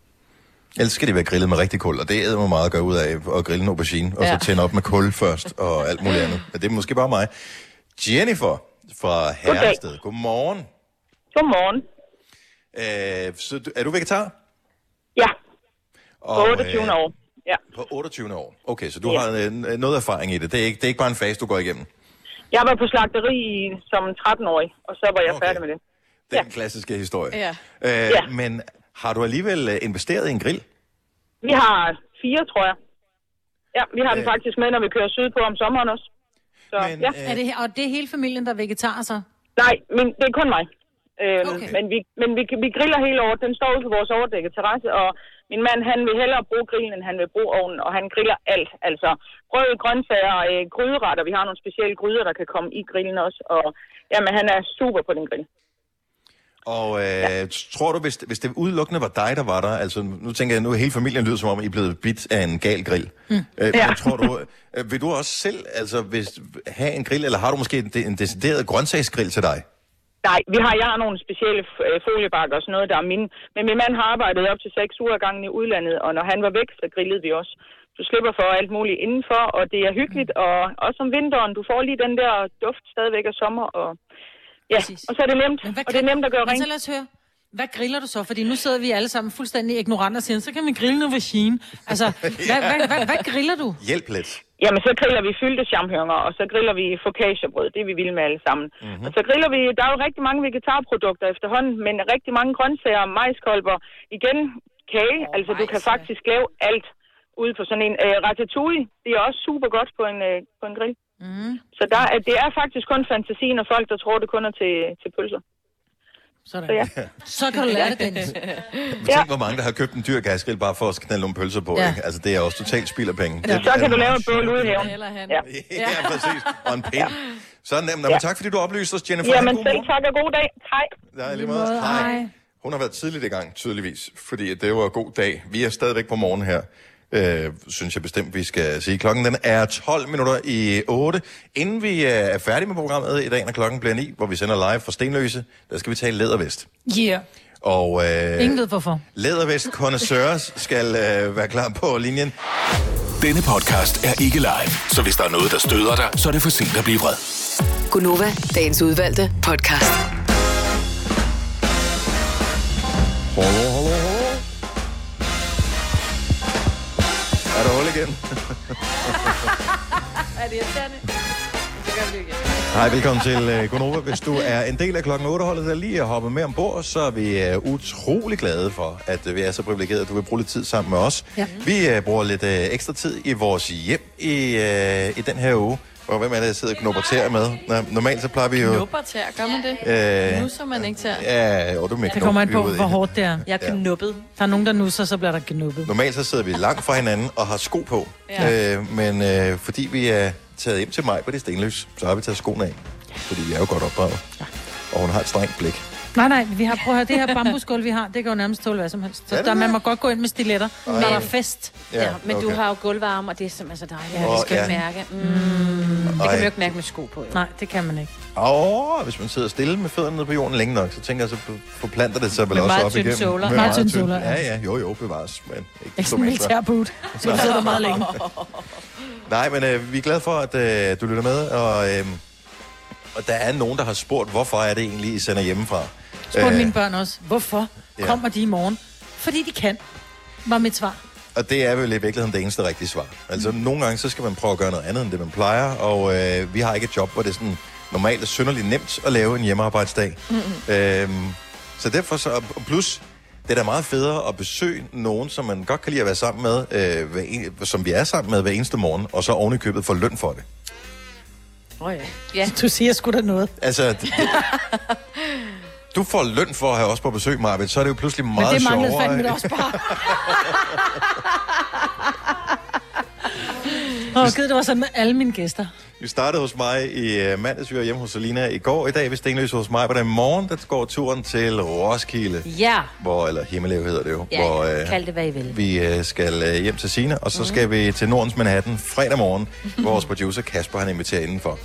Ellers skal de være grillet med rigtig kul, og det æder man meget at gøre ud af at grille en aubergine, og Ja. så tænde op med kul først, og alt muligt andet. Men det er måske bare mig. Jennifer fra Herrested. Godmorgen. Godmorgen. Øh, så er du vegetar? Ja. Og, På 28 år. Ja. På 28 år. Okay, så du har øh, noget erfaring i det. Det er, ikke, det er ikke bare en fase, du går igennem. Jeg var på slagteri i- som 13-årig, og så var jeg okay. færdig med det. Det er ja. en klassiske historie. Ja. Øh, Ja. Men har du alligevel øh, investeret i en grill? Vi har fire, tror jeg. Ja, vi har den Øh. faktisk med, når vi kører sydpå om sommeren også. Så, Men, ja. Er det, og det er hele familien, der er vegetar, så? Nej, men det er kun mig. Øhm, Okay. Men, vi, men vi, vi griller hele året. Den står ude på vores overdækkede terrasse, og min mand, han vil hellere bruge grillen, end han vil bruge ovnen, og han griller alt. Altså brød, grøntsager, øh, gryderetter. Vi har nogle specielle gryder, der kan komme i grillen også, og jamen, han er super på den grill. Og øh, ja. tror du, hvis, hvis det udelukkende var dig, der var der, altså nu tænker jeg, nu hele familien lyder som om, I er blevet bidt af en gal grill. Mm. Øh, Ja. tror du, øh, vil du også selv altså, hvis, have en grill, eller har du måske en, en decideret grøntsagsgrill til dig? Nej, vi har, jeg har nogle specielle øh, foliebakker og sådan noget, der er mine. Men min mand har arbejdet op til seks uger gangen i udlandet, og når han var væk, så grillede vi også. Du slipper for alt muligt indenfor, og det er hyggeligt, og også om vinteren, du får lige den der duft stadigvæk af sommer, og ja, og så er det nemt, og det er nemt at gøre Men rent. så lad os høre. Hvad griller du så? Fordi nu sidder vi alle sammen fuldstændig ignorante og siger, så kan vi grille noget vagine. Altså, hvad, hvad, hvad, hvad griller du? Hjælp lidt. Jamen, så griller vi fyldte champignons, og så griller vi focaccia-brød. Det er vi vilde med alle sammen. Mhm. Mm-hmm. Og så griller vi, der er jo rigtig mange vegetarprodukter efterhånden, men rigtig mange grøntsager, majskolber, igen kage. Oh, altså, du kan faktisk lave alt ude på sådan en uh, ratatouille. Det er også super godt på en, uh, på en grill. Mm. Så der, er- det er faktisk kun fantasien og folk, der tror, det kun er til, til pølser. Sådan. Så ja. Så kan du lære det, Dennis. (laughs) Ja. Tænk, hvor mange, der har købt en dyr gasgrill bare for at knalde nogle pølser på. Ja. Ja. Ikke? Altså, det er også totalt spild af penge. Ja, Det- så kan du lave et bål ude i haven. Ja. (laughs) Ja, præcis. Og en pind. Sådan nemt. Men tak, fordi du oplyste os, Jennifer. Jamen, selv tak og god dag. Hej. Ja, lige måde. Hej. Hun har været tidligt i gang, tydeligvis, fordi det var en god dag. Vi er stadigvæk på morgen her, øh, synes jeg bestemt, vi skal sige. Klokken den er 12 minutter i 8. Inden vi øh, er færdige med programmet i dag, når klokken bliver 9, hvor vi sender live fra Stenløse, der skal vi tale lædervest. Yeah. Og øh, Ingen ved hvorfor. lædervest connoisseurs skal øh, være klar på linjen. Denne podcast er ikke live, så hvis der er noget, der støder dig, så er det for sent at blive vred. Gunova, dagens udvalgte podcast. Hallo, igen? (laughs) Er det irriterende? Det gør vi igen. Hej, velkommen til uh, Gonova. Hvis du er en del af klokken 8-holdet, der lige er hoppet med ombord, så er vi uh, utrolig glade for, at uh, vi er så privilegerede, at du vil bruge lidt tid sammen med os. Ja. Vi uh, bruger lidt uh, ekstra tid i vores hjem i, uh, i den her uge. Og hvem er det, jeg sidder og knupper tæer med? Nå, normalt så plejer vi jo... Knupper til gør man det? Øh, nu så man ikke til. Ja, jo, du med Det kommer an på, hvor hårdt det er. Jeg er knuppet. Der er nogen, der nusser, så bliver der knuppet. Normalt så sidder vi langt fra hinanden og har sko på. Ja. Øh, men øh, fordi vi er taget hjem til mig på det stenløs, så har vi taget skoene af. Fordi vi er jo godt opdraget. Ja. Og hun har et strengt blik. Nej, nej, vi har, prøv at høre, det her bambusgulv, vi har, det kan jo nærmest tåle hvad som helst. Så Er der, man må godt gå ind med stiletter, når der er fest. Ja, Ja, men okay. du har jo gulvvarme, og det er simpelthen så dejligt. Ja, det skal ja. ja. mærke. Mm. Det kan man jo ikke mærke med sko på. Jo. Nej, det kan man ikke. Åh, oh, hvis man sidder stille med fødderne nede på jorden længe nok, så tænker jeg, så forplanter det sig vel også op igennem. såler. Med Meget tynde såler, ja. Ja, ja, jo, jo, bevares. Men ikke Ikke sådan en militærboot, så (laughs) du sidder der meget længe. (laughs) Nej, men øh, vi er glade for, at øh, du lytter med, og, øh, og der er nogen, der har spurgt, hvorfor er det egentlig, I sender hjemmefra? Spurgte Øh, mine børn også, hvorfor ja. kommer de i morgen? Fordi de kan, var mit svar. Og det er vel i virkeligheden det eneste rigtige svar. Altså, mm. nogle gange, så skal man prøve at gøre noget andet, end det man plejer, og øh, vi har ikke et job, hvor det er sådan normalt er synderligt nemt at lave en hjemmearbejdsdag. Mm. Øhm, så derfor så, og plus, det er da meget federe at besøge nogen, som man godt kan lide at være sammen med, øh, hver en, som vi er sammen med hver eneste morgen, og så oven i købet få løn for det. Oh, ja. ja. Du siger sgu da noget. Altså, det, det, (laughs) du får løn for at have os på besøg, Marvind, så er det jo pludselig Men meget det manglede sjovere. fandme også bare. (laughs) Åh, oh, gud, det var sådan med alle mine gæster. Vi startede hos mig i uh, mandags, vi var hjemme hos Selina i går. I dag er vi stenløse hos mig, på den morgen, der går turen til Roskilde. Ja. Hvor, eller Himmelev hedder det jo. Ja, hvor, øh, Kald det, hvad I vil. Vi uh, skal uh, hjem til Sina, og så Mhm. skal vi til Nordens Manhattan fredag morgen, hvor (laughs) vores producer Kasper, han inviterer indenfor.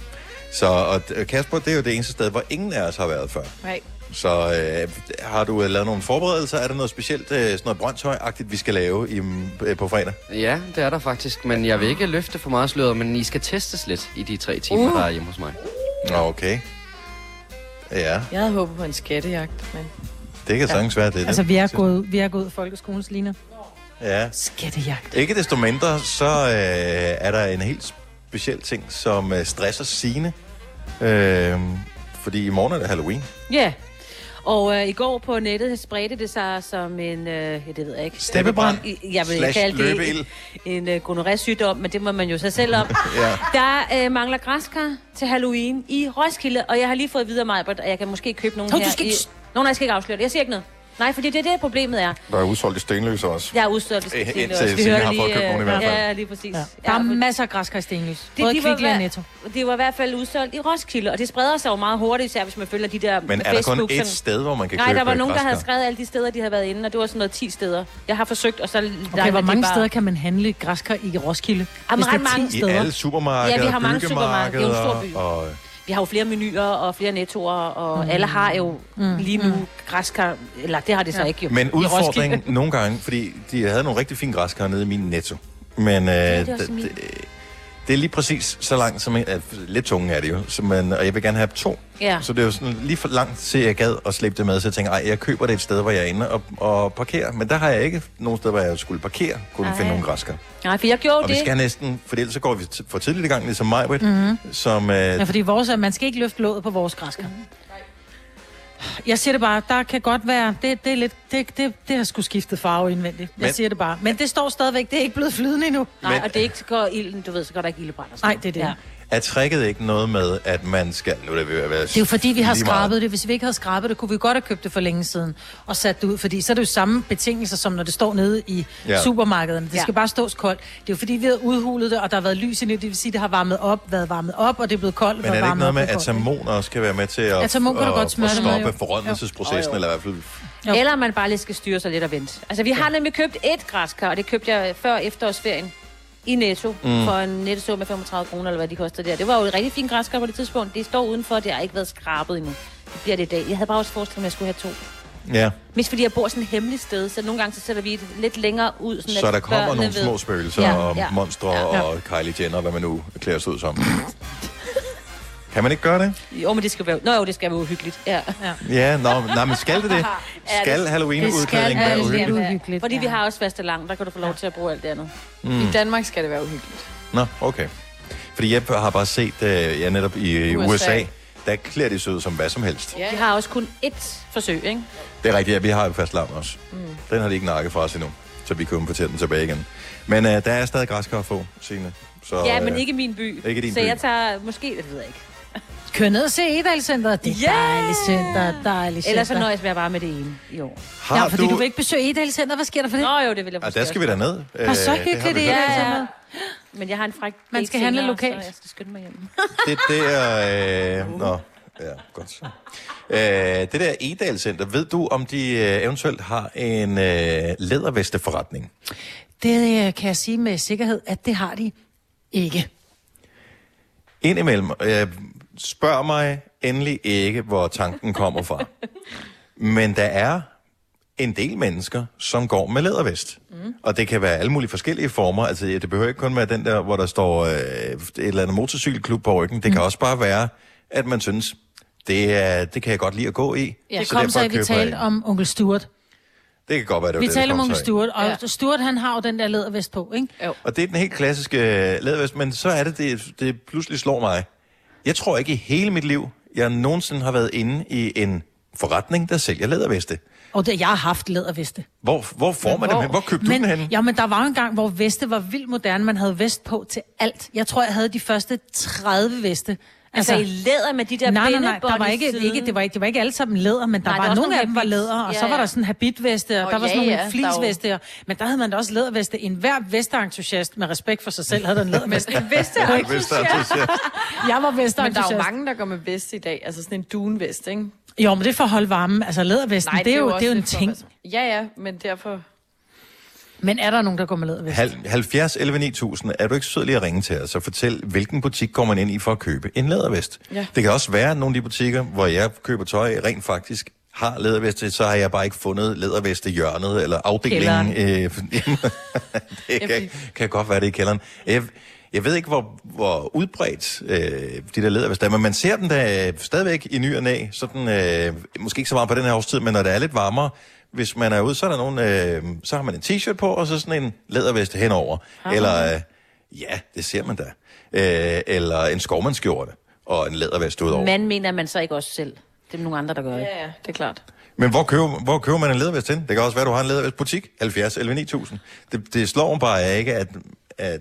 Så og, øh, Kasper, det er jo det eneste sted, hvor ingen af os har været før. Nej. Så øh, har du øh, lavet nogle forberedelser? Er der noget specielt, øh, sådan noget brøndshøj-agtigt, vi skal lave i, øh, på fredag? Ja, det er der faktisk, men jeg vil ikke løfte for meget sløret, men I skal testes lidt i de tre timer, Uh. der er hjemme hos mig. Nå, okay. Ja, Jeg havde håbet på en skattejagt, men... det kan sagtens være, det er. Altså, vi er gået, vi er gået folkeskolen, Selina. Ja. Skattejagt. Ikke desto mindre, så øh, er der en helt speciel ting, som øh, stresser sine. Øh, fordi i morgen er det Halloween. Ja. Og øh, i går på nettet spredte det sig som en, øh, ja, det ved jeg ikke. Steppebrand I- Jeg vil slash kalde det løbeild. en øh, gonorrhea-sygdom, men det må man jo sig selv om. (laughs) Ja. Der øh, mangler græskar til Halloween i Roskilde, og jeg har lige fået videre mig, at jeg kan måske købe nogle Nå, her. du skal i... ikke- Nå, nej, jeg skal ikke afsløre det. Jeg siger ikke noget. Nej, fordi det er det, problemet er. Der er udsolgt i Stenløse også. Jeg er skal Eh, sige indtil Signe har lige, fået købt øh, nogle i hvert fald. Ja, lige præcis. Ja. Der er masser af græskar i Stenløs. Både de var Kvickly og Netto. Det var i hvert fald udsolgt i Roskilde, og det spreder sig jo meget hurtigt, især hvis man følger de der Men er der kun sådan- sted, hvor man kan Nej, købe der var nogen, der havde skrevet alle de steder, de havde været inde, og det var sådan noget 10 steder. Jeg har forsøgt, og så... Okay, hvor mange steder kan man handle græskar i Roskilde? Jamen, det ret er 10 mange. I steder. alle supermarkeder, Ja, vi har mange supermarkeder. Det er en stor by. Vi har jo flere menuer og flere nettoer, og mm. alle har jo mm. lige nu græskar, eller det har det så Ja. ikke jo. Men udfordringen nogle gange, fordi de havde nogle rigtig fine græskar nede i min netto. Men øh, det det. Det, er lige præcis så langt, som jeg, lidt tunge er det jo, så man, og jeg vil gerne have to. Ja. Så det er jo sådan lige for langt til, jeg gad at slippe det med, så jeg tænker, ej, jeg køber det et sted, hvor jeg er inde og, og parkerer. Men der har jeg ikke nogen sted, hvor jeg skulle parkere, kunne Ej. finde nogle græskar. Nej, for jeg gjorde Og vi det. skal næsten, for ellers så går vi for tidligt i gang, ligesom mig, Mhm. som... Øh, Ja, fordi vores, er- man skal ikke løfte låget på vores græskar. Jeg siger det bare, der kan godt være, det, det er lidt, det, det, det har sgu skiftet farve indvendigt. Jeg Men- siger det bare. Men det står stadigvæk, det er ikke blevet flydende endnu. Nej, Men- og det er ikke så går ilden, du ved, så går der ikke ildebrand. og sådan Nej, det er det. Ja. Er tricket ikke noget med, at man skal... Nu er det ved at være Det er jo fordi, vi har lige meget. skrabet det. Hvis vi ikke havde skrabet det, kunne vi godt have købt det for længe siden og sat det ud. Fordi så er det jo samme betingelser, som når det står nede i Ja. supermarkederne. Det Ja. skal bare stås koldt. Det er jo fordi, vi har udhulet det, og der har været lys i det. Det vil sige, det har varmet op, været varmet op, og det er blevet koldt. Men er det ikke noget op, med, at atamon også skal være med til at, Atamon kan du godt smøre at det med, stoppe jo. forrådnelsesprocessen, Jo. eller i hvert fald... Jo. Eller man bare lige skal styre sig lidt og vente. Altså, vi har nemlig købt et græskar, og det købte jeg før efterårsferien i Netto Mm. for en nettesum med 35 kroner, eller hvad de koster der. Det var jo et rigtig fint græskar på det tidspunkt. Det står udenfor, det har ikke været skrabet endnu. Det bliver det i dag. Jeg havde bare også forestillet mig, at jeg skulle have to. Ja, Mest fordi jeg bor sådan et hemmeligt sted, så nogle gange så sætter vi det lidt længere ud. Sådan så at der kommer nogle ved- små spøgelser Ja, og ja. monstre Ja. og Kylie Jenner, hvad man nu klæder sig ud som. (laughs) Kan man ikke gøre det? Jo, men det skal være... Nå jo, det skal være uhyggeligt. Ja. ja. Ja, nå, nej, men skal det det? (laughs) Skal Det Halloween-udklædning skal være uhyggeligt? uhyggeligt. Fordi vi har også faste lang, der kan du få lov til at bruge alt det andet. Mm. I Danmark skal det være uhyggeligt. Nå, okay. Fordi jeg har bare set, uh, ja, netop i USA, USA. USA der klæder de sig ud som hvad som helst. Ja. Vi har også kun ét forsøg, ikke? Det er rigtigt, ja, vi har jo fast larm også. Mm. Den har de ikke nakket fra os endnu, så vi kan importere den tilbage igen. Men uh, der er stadig græskar at få, Signe. Så, Ja, men øh, ikke min by. ikke din så by. jeg tager måske, det ved jeg ikke. Kør ned og se Edalcenteret. Det er Ja! dejligt center, dejligt center. Ellers så nøjes jeg bare med det ene i år. Har Ja, fordi du... du vil ikke besøge Edalcenteret. Hvad sker der for det? Nå jo, det vil jeg Ah, måske der skal vi da ned. Og så Øh, det hyggeligt vi det er. Ja, Ja, ja. Men jeg har en fræk Man skal handle senere, lokalt. Så jeg skal skynde mig hjem. (laughs) Det der... Øh, nå, ja, godt så. Øh, det der Edal Center, ved du, om de øh, eventuelt har en øh, lædervesteforretning? Det øh, kan jeg sige med sikkerhed, at det har de ikke. Indimellem, øh, spørg mig endelig ikke, hvor tanken kommer fra. Men der er en del mennesker, som går med lædervest. Mm. Og det kan være alle mulige forskellige former. Altså, det behøver ikke kun være den der, hvor der står øh, et eller andet motorcykelklub på ryggen. Det mm. kan også bare være, at man synes, det, er, det kan jeg godt lide at gå i. Ja, det så kom så, at vi talte om onkel Stuart. Det kan godt være, det Vi det, taler om onkel. Stuart, og ja. Stuart han har jo den der lædervest på, ikke? Jo. Og det er den helt klassiske øh, lædervest, men så er det, det, det pludselig slår mig. Jeg tror ikke i hele mit liv, jeg nogensinde har været inde i en forretning, der sælger læderveste. Og det, jeg har haft læderveste. Hvor, hvor får man dem hen? Hvor købte du men, den hen? Ja, men der var en gang, hvor veste var vildt moderne. Man havde vest på til alt. Jeg tror, jeg havde de første 30 veste. Altså, i læder med de der nej, nej, nej, der var ikke, ikke, det, var ikke, det var ikke alle sammen læder, men der Nej, var der var nogle af dem var læder, og Ja, så var der sådan habitveste, og Åh, der var sådan ja, nogle ja, flisveste, og, men der havde man da også læderveste. En hver vesteentusiast med respekt for sig selv havde den læderveste. En veste (laughs) Jeg var Men der er jo mange, der går med vest i dag. Altså sådan en dunvest, ikke? Jo, men det er for at holde varmen. Altså lædervesten, Nej, det er jo, det er jo en ting. Ja, ja, men derfor... Men er der nogen, der går med lædervest? Hal- 70 11 9000, er du ikke sød lige at ringe til os og fortæl, hvilken butik går man ind i for at købe en lædervest? Ja. Det kan også være, at nogle af de butikker, hvor jeg køber tøj, rent faktisk har læderveste, så har jeg bare ikke fundet læderveste hjørnet eller afdelingen. Øh, (laughs) det kan, kan godt være det i kælderen. Jeg, Jeg ved ikke, hvor, hvor udbredt øh, de der læderveste er, men man ser dem da stadigvæk i ny og næ. Sådan, øh, måske ikke så meget på den her årstid, men når det er lidt varmere, hvis man er ude, så er der nogen, øh, så har man en t-shirt på, og så sådan en læderveste henover. Aha. Eller, øh, ja, det ser man da. Øh, eller en skovmandskjorte og en lædervest udover. Men, Man mener man så ikke også selv. Det er nogle andre, der gør det. Ja, ja, det er klart. men hvor, køber, hvor køber man en lædervest hen? Det kan også være, at du har en lædervestbutik. 70 11 9000. Det, det slår mig bare ikke, at, at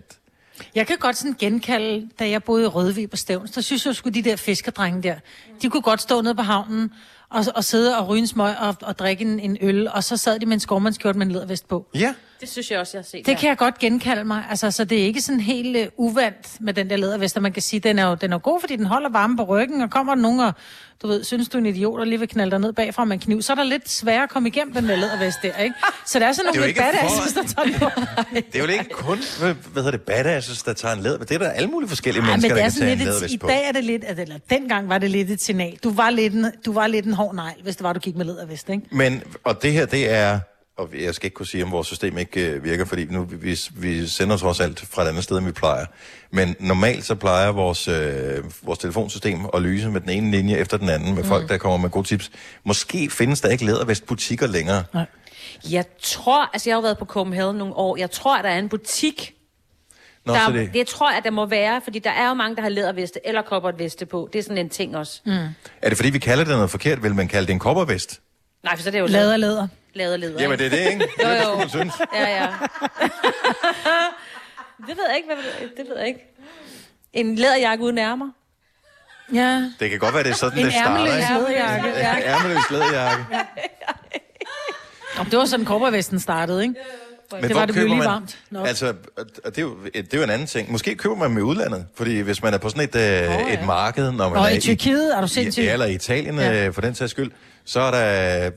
Jeg kan godt sådan genkalde, da jeg boede i Rødvig på Stævns, der synes jeg sgu, de der fiskerdrenge der, de kunne godt stå nede på havnen og, og sidde og ryge en smøg og, og drikke en, en øl, og så sad de med en skovmandskjort med en lædervest på. Ja. Det synes jeg også, jeg har set. Det kan jeg godt genkalde mig. Altså, så det er ikke sådan helt uh, uvandt med den der lædervest, man kan sige, den er jo den er god, fordi den holder varme på ryggen, og kommer der nogen og, du ved, synes du er en idiot, og lige vil knalde dig ned bagfra med en kniv, så er der lidt sværere at komme igennem den der lædervest der, ikke? Så der er sådan Det er nogle lidt badasses, for- der tager den på. (laughs) det er jo ikke kun, hvad, hvad hedder det, badasses, der tager en læder. Det er der alle mulige forskellige Ej, men mennesker, det der er kan tage sådan en et, lædervest i på. dag er det lidt, altså, eller dengang var det lidt et signal. Du var lidt en, du var lidt en hård negl, hvis det var, du gik med lædervest, ikke? Men, og det her, det er, og jeg skal ikke kunne sige, om vores system ikke øh, virker, fordi nu vi, vi sender trods alt fra et andet sted, end vi plejer. Men normalt så plejer vores, øh, vores telefonsystem at lyse med den ene linje efter den anden, med Mm. folk, der kommer med gode tips. Måske findes der ikke lædervestbutikker længere. Jeg tror, altså jeg har været på Copenhagen nogle år, jeg tror, at der er en butik, Nå, der, så det... det, tror jeg, der må være, fordi der er jo mange, der har læderveste eller kopperveste på. Det er sådan en ting også. Mm. er det fordi, vi kalder det noget forkert? Vil man kalde det en koppervest? Nej, for så er det jo Læder, læder. Lavet leder. Jamen, det er det, ikke? (laughs) Jo, Det jo. det, synes. Ja, ja. (laughs) det ved jeg ikke. Hvad, det ved jeg ikke. En læderjakke uden ærmer. Ja. Det kan godt være, det er sådan, En det starter. ærmeløs ikke? læderjakke. Ja, ærmeløs læderjakke. (laughs) Om det var sådan, korporvesten startede, ikke? Men det hvor var det blev lige man- varmt. Nok. Altså, og det er, jo, det er jo en anden ting. Måske køber man i udlandet, fordi hvis man er på sådan et, øh, oh, et marked, når man Nå, er i Tyrkiet er du sindssyg. Ja, eller i Italien, Ja. ja. for den sags skyld, så er der...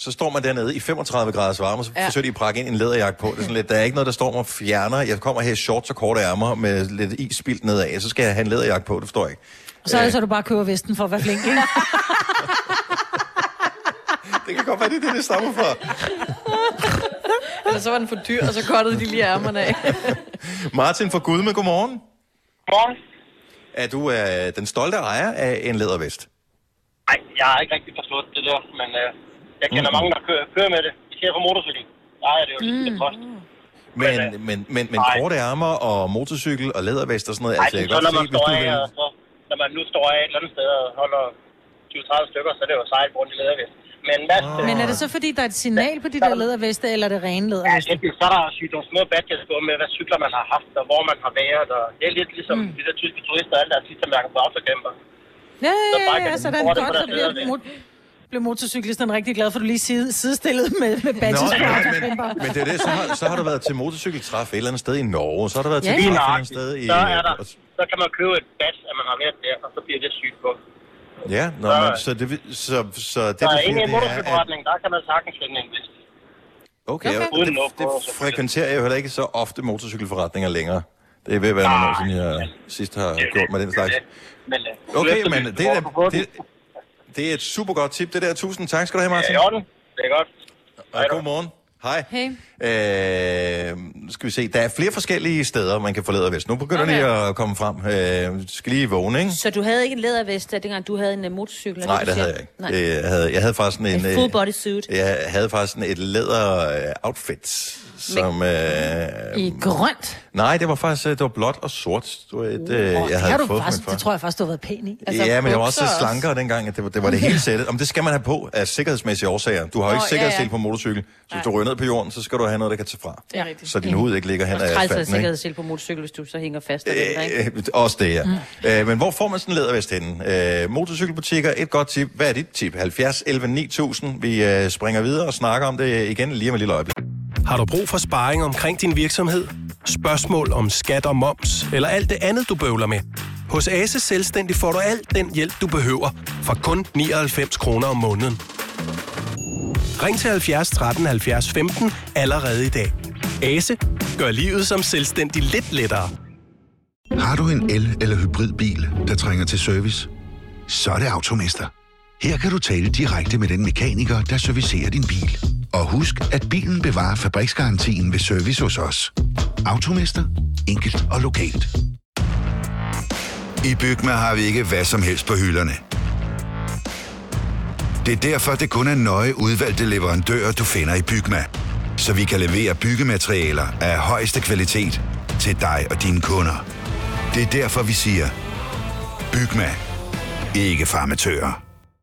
Så står man dernede i 35 graders varme, og så Ja. forsøger de at prakke ind en læderjakke på. Det er sådan lidt, der er ikke noget, der står mig og fjerner. Jeg kommer her i shorts og korte ærmer med lidt is spildt nedad, så skal jeg have en læderjakke på, det forstår jeg ikke. Og så er det så, du bare køber vesten for at være flink, ikke? (laughs) Det kan godt være, det er det, det stammer fra. Eller så var den for dyr, og så kottede de lige ærmerne af. (laughs) Martin fra Gudme, godmorgen. Godmorgen. Er du øh, den stolte ejer af en lædervest? Nej, jeg har ikke rigtig forstået det der, men øh, jeg kender Mm. mange, der kører, kører med det. Især på motorcykel. Der er det jo ligesom mm. det kost. Men, men, men, men korte ærmer og motorcykel og lædervest og sådan noget, Nej, altså jeg så kan når godt man se, hvis står du af, vil... så, når man nu står af et eller andet sted og holder 20-30 stykker, så er det jo sejt rundt i lædervest. Men hvad... Men er det så, fordi der er et signal på de der læderveste, eller er det rene Ja, læderveste? enten så er der sygt nogle små badges på med, hvad cykler man har haft, og hvor man har været. Og det er lidt ligesom mm. de der tyske turister, alle der sidste mærker på autocamper. Ja, Så ja, bare ja, ja, de sådan bruge det godt, så bliver, lædervest. Bliver motorcyklisten rigtig glad, for du lige side, sidestillet med, med badges Nå, ja, autocamper. Men det er det, så har, så har du været til motorcykeltræf et eller andet sted i Norge, så har du været til Ja, træf et eller andet sted i... Så er der, så kan man købe et badge, at man har været der, og så bliver det sygt på. Ja, nå, men, så det, så, så det, Så du inde i siger, en det er, at... motorcykelforretning, der kan man sagtens finde en vest. Okay, Okay. okay. Det, det frekventerer jeg jo heller ikke så ofte motorcykelforretninger længere. Det er ved at være nogle år siden, jeg sidst har gjort med den slags. Men, øh, Okay, men det er, det, det er et super godt tip, det der. Tusind tak skal du have, Martin. Ja, orden. Det er godt. Og god morgen. Hej. Hey. Øh, skal vi se, der er flere forskellige steder, man kan få lædervest. Nu begynder okay. Det at komme frem. Øh, skal lige vågne, ikke? Så du havde ikke en lædervest, dengang du havde en uh, motorcykel? Nej, det siger? havde jeg ikke. Nej. Det, jeg, havde, jeg havde faktisk en... En øh, full body suit. Jeg havde faktisk sådan et læder øh, outfit, som... Øh, I grønt. nej, det var faktisk øh, det var blåt og sort. Det var et, øh, Oh, jeg havde du fået faktisk, det tror jeg faktisk, du har været pæn i. Altså, ja, men jeg var også bukser slankere dengang, at det var det, var det hele sættet. Om det skal man have på af sikkerhedsmæssige årsager. Du har jo ikke ja, sikkerhedssel ja. på motorcykel, så hvis du ryger ned på jorden, så skal du have noget, der kan tage fra. Det er rigtigt. Så din hud ikke ligger hen Og at asfalten, ikke? sikkerhedssel på motorcykel, hvis du så hænger fast. Øh, ikke? Øh, også det, ja. Mm. Øh, men hvor får man sådan en lædervest henne? Øh, motorcykelbutikker, et godt tip. Hvad er dit tip? 70 11 9000. Vi øh, springer videre og snakker om det igen lige om et lille øjeblik. Har du brug for sparring omkring din virksomhed? Spørgsmål om skat og moms, eller alt det andet, du bøvler med? Hos Ase Selvstændig får du alt den hjælp, du behøver, for kun 99 kroner om måneden. Ring til 70 13 70 15 allerede i dag. Ase gør livet som selvstændig lidt lettere. Har du en el- eller hybridbil, der trænger til service? Så er det Automester. Her kan du tale direkte med den mekaniker, der servicerer din bil. Og husk, at bilen bevarer fabriksgarantien ved service hos os. Automester. enkelt og lokalt. I Bygma har vi ikke hvad som helst på hylderne. Det er derfor, det kun er nøje udvalgte leverandører, du finder i Bygma. Så vi kan levere byggematerialer af højeste kvalitet til dig og dine kunder. Det er derfor, vi siger, Bygma. Ikke farmatører.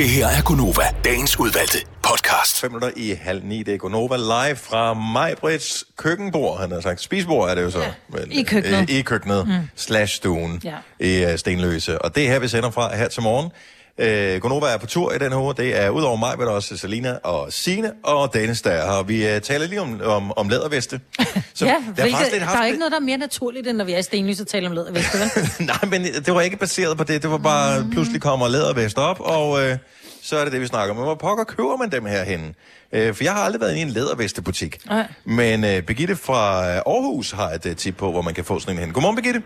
Det her er Gunova, dagens udvalgte podcast. 5 minutter i halv ni. Det er Gonova live fra Majbrits køkkenbord. Han har sagt spisbord er det jo så. Ja, men, i køkkenet. Øh, I køkkenet. Mm. Slash stuen. Ja. I uh, Stenløse. Og det er her, vi sender fra her til morgen. Øh, Gonova er på tur i den her uge. Det er udover mig, men også Selina og Sine og Dennis, der er her. Vi uh, taler lige om, om, om læderveste. (laughs) Så ja, der er hvilket, faktisk lidt der haft er ikke noget, der er mere naturligt, end når vi er i og taler om læderveste, vel? (laughs) Nej, men det var ikke baseret på det. Det var bare, mm. pludselig kommer lædervest op, og øh, så er det det, vi snakker om. Men hvor pokker køber man dem her henne? Øh, for jeg har aldrig været i en lædervestebutik. Nej. Men øh, Birgitte fra øh, Aarhus har et øh, tip på, hvor man kan få sådan en hen. Godmorgen, Birgitte.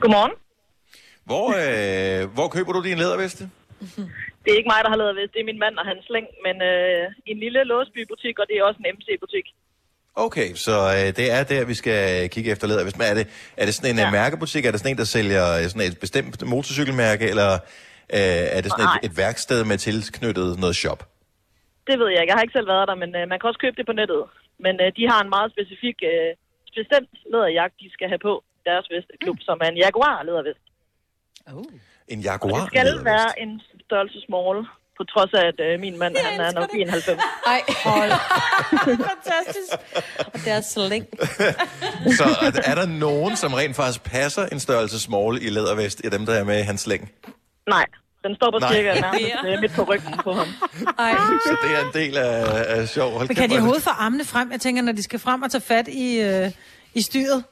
Godmorgen. Hvor, øh, hvor køber du din læderveste? Det er ikke mig, der har lavet vest. Det er min mand og hans slæng. Men øh, i en lille Låsby-butik, og det er også en MC-butik. Okay, så øh, det er der, vi skal kigge efter lædervest. Men er det, er det sådan en ja. Ja. mærkebutik? Er det sådan en, der sælger øh, sådan et bestemt motorcykelmærke? Eller øh, er det sådan Nej. et, et værksted med tilknyttet noget shop? Det ved jeg ikke. Jeg har ikke selv været der, men øh, man kan også købe det på nettet. Men øh, de har en meget specifik, øh, bestemt læderjagt, de skal have på deres vesteklub, som er en Jaguar lædervest. En Og Jaguar? det skal være en størrelse small, på trods af, at øh, min mand han er nok 91. Ej, (laughs) hold. Fantastisk. Og det er slæng. (laughs) Så er- er der nogen, som rent faktisk passer en størrelse small i lædervest, i dem, der er med i hans slæng? Nej, den står på Nej. cirka (laughs) nærmest øh, midt på ryggen på ham. Ej. Så det er en del af, af sjov. Hold Men kan de er overhovedet få armene frem? Jeg tænker, når de skal frem og tage fat i, øh, i styret.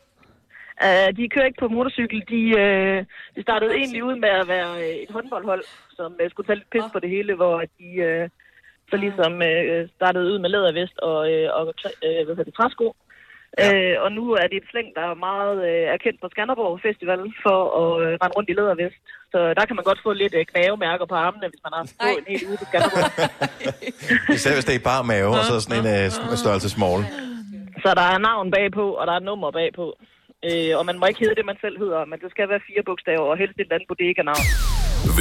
Uh, de kører ikke på motorcykel. De, uh, de startede egentlig ud med at være øh, et håndboldhold, som uh, skulle tage lidt pis på det hele, hvor de uh, så ligesom uh, startede ud med lædervest og, uh, og uh, hvad hedder det, træsko. Ja. Uh, og nu er det et slæng, der er meget uh, erkendt på Skanderborg Festival for at uh, rende rundt i lædervest. Så der kan man godt få lidt uh, knavemærker på armene, hvis man har haft på en hel uge på Skanderborg. (laughs) Især hvis det er i bar mave, og så sådan en uh, størrelse small. Så der er navn bagpå, og der er nummer bagpå. Øh, og man må ikke hedde det, man selv hedder, men det skal være fire bogstaver, og helst et eller andet bodega-navn.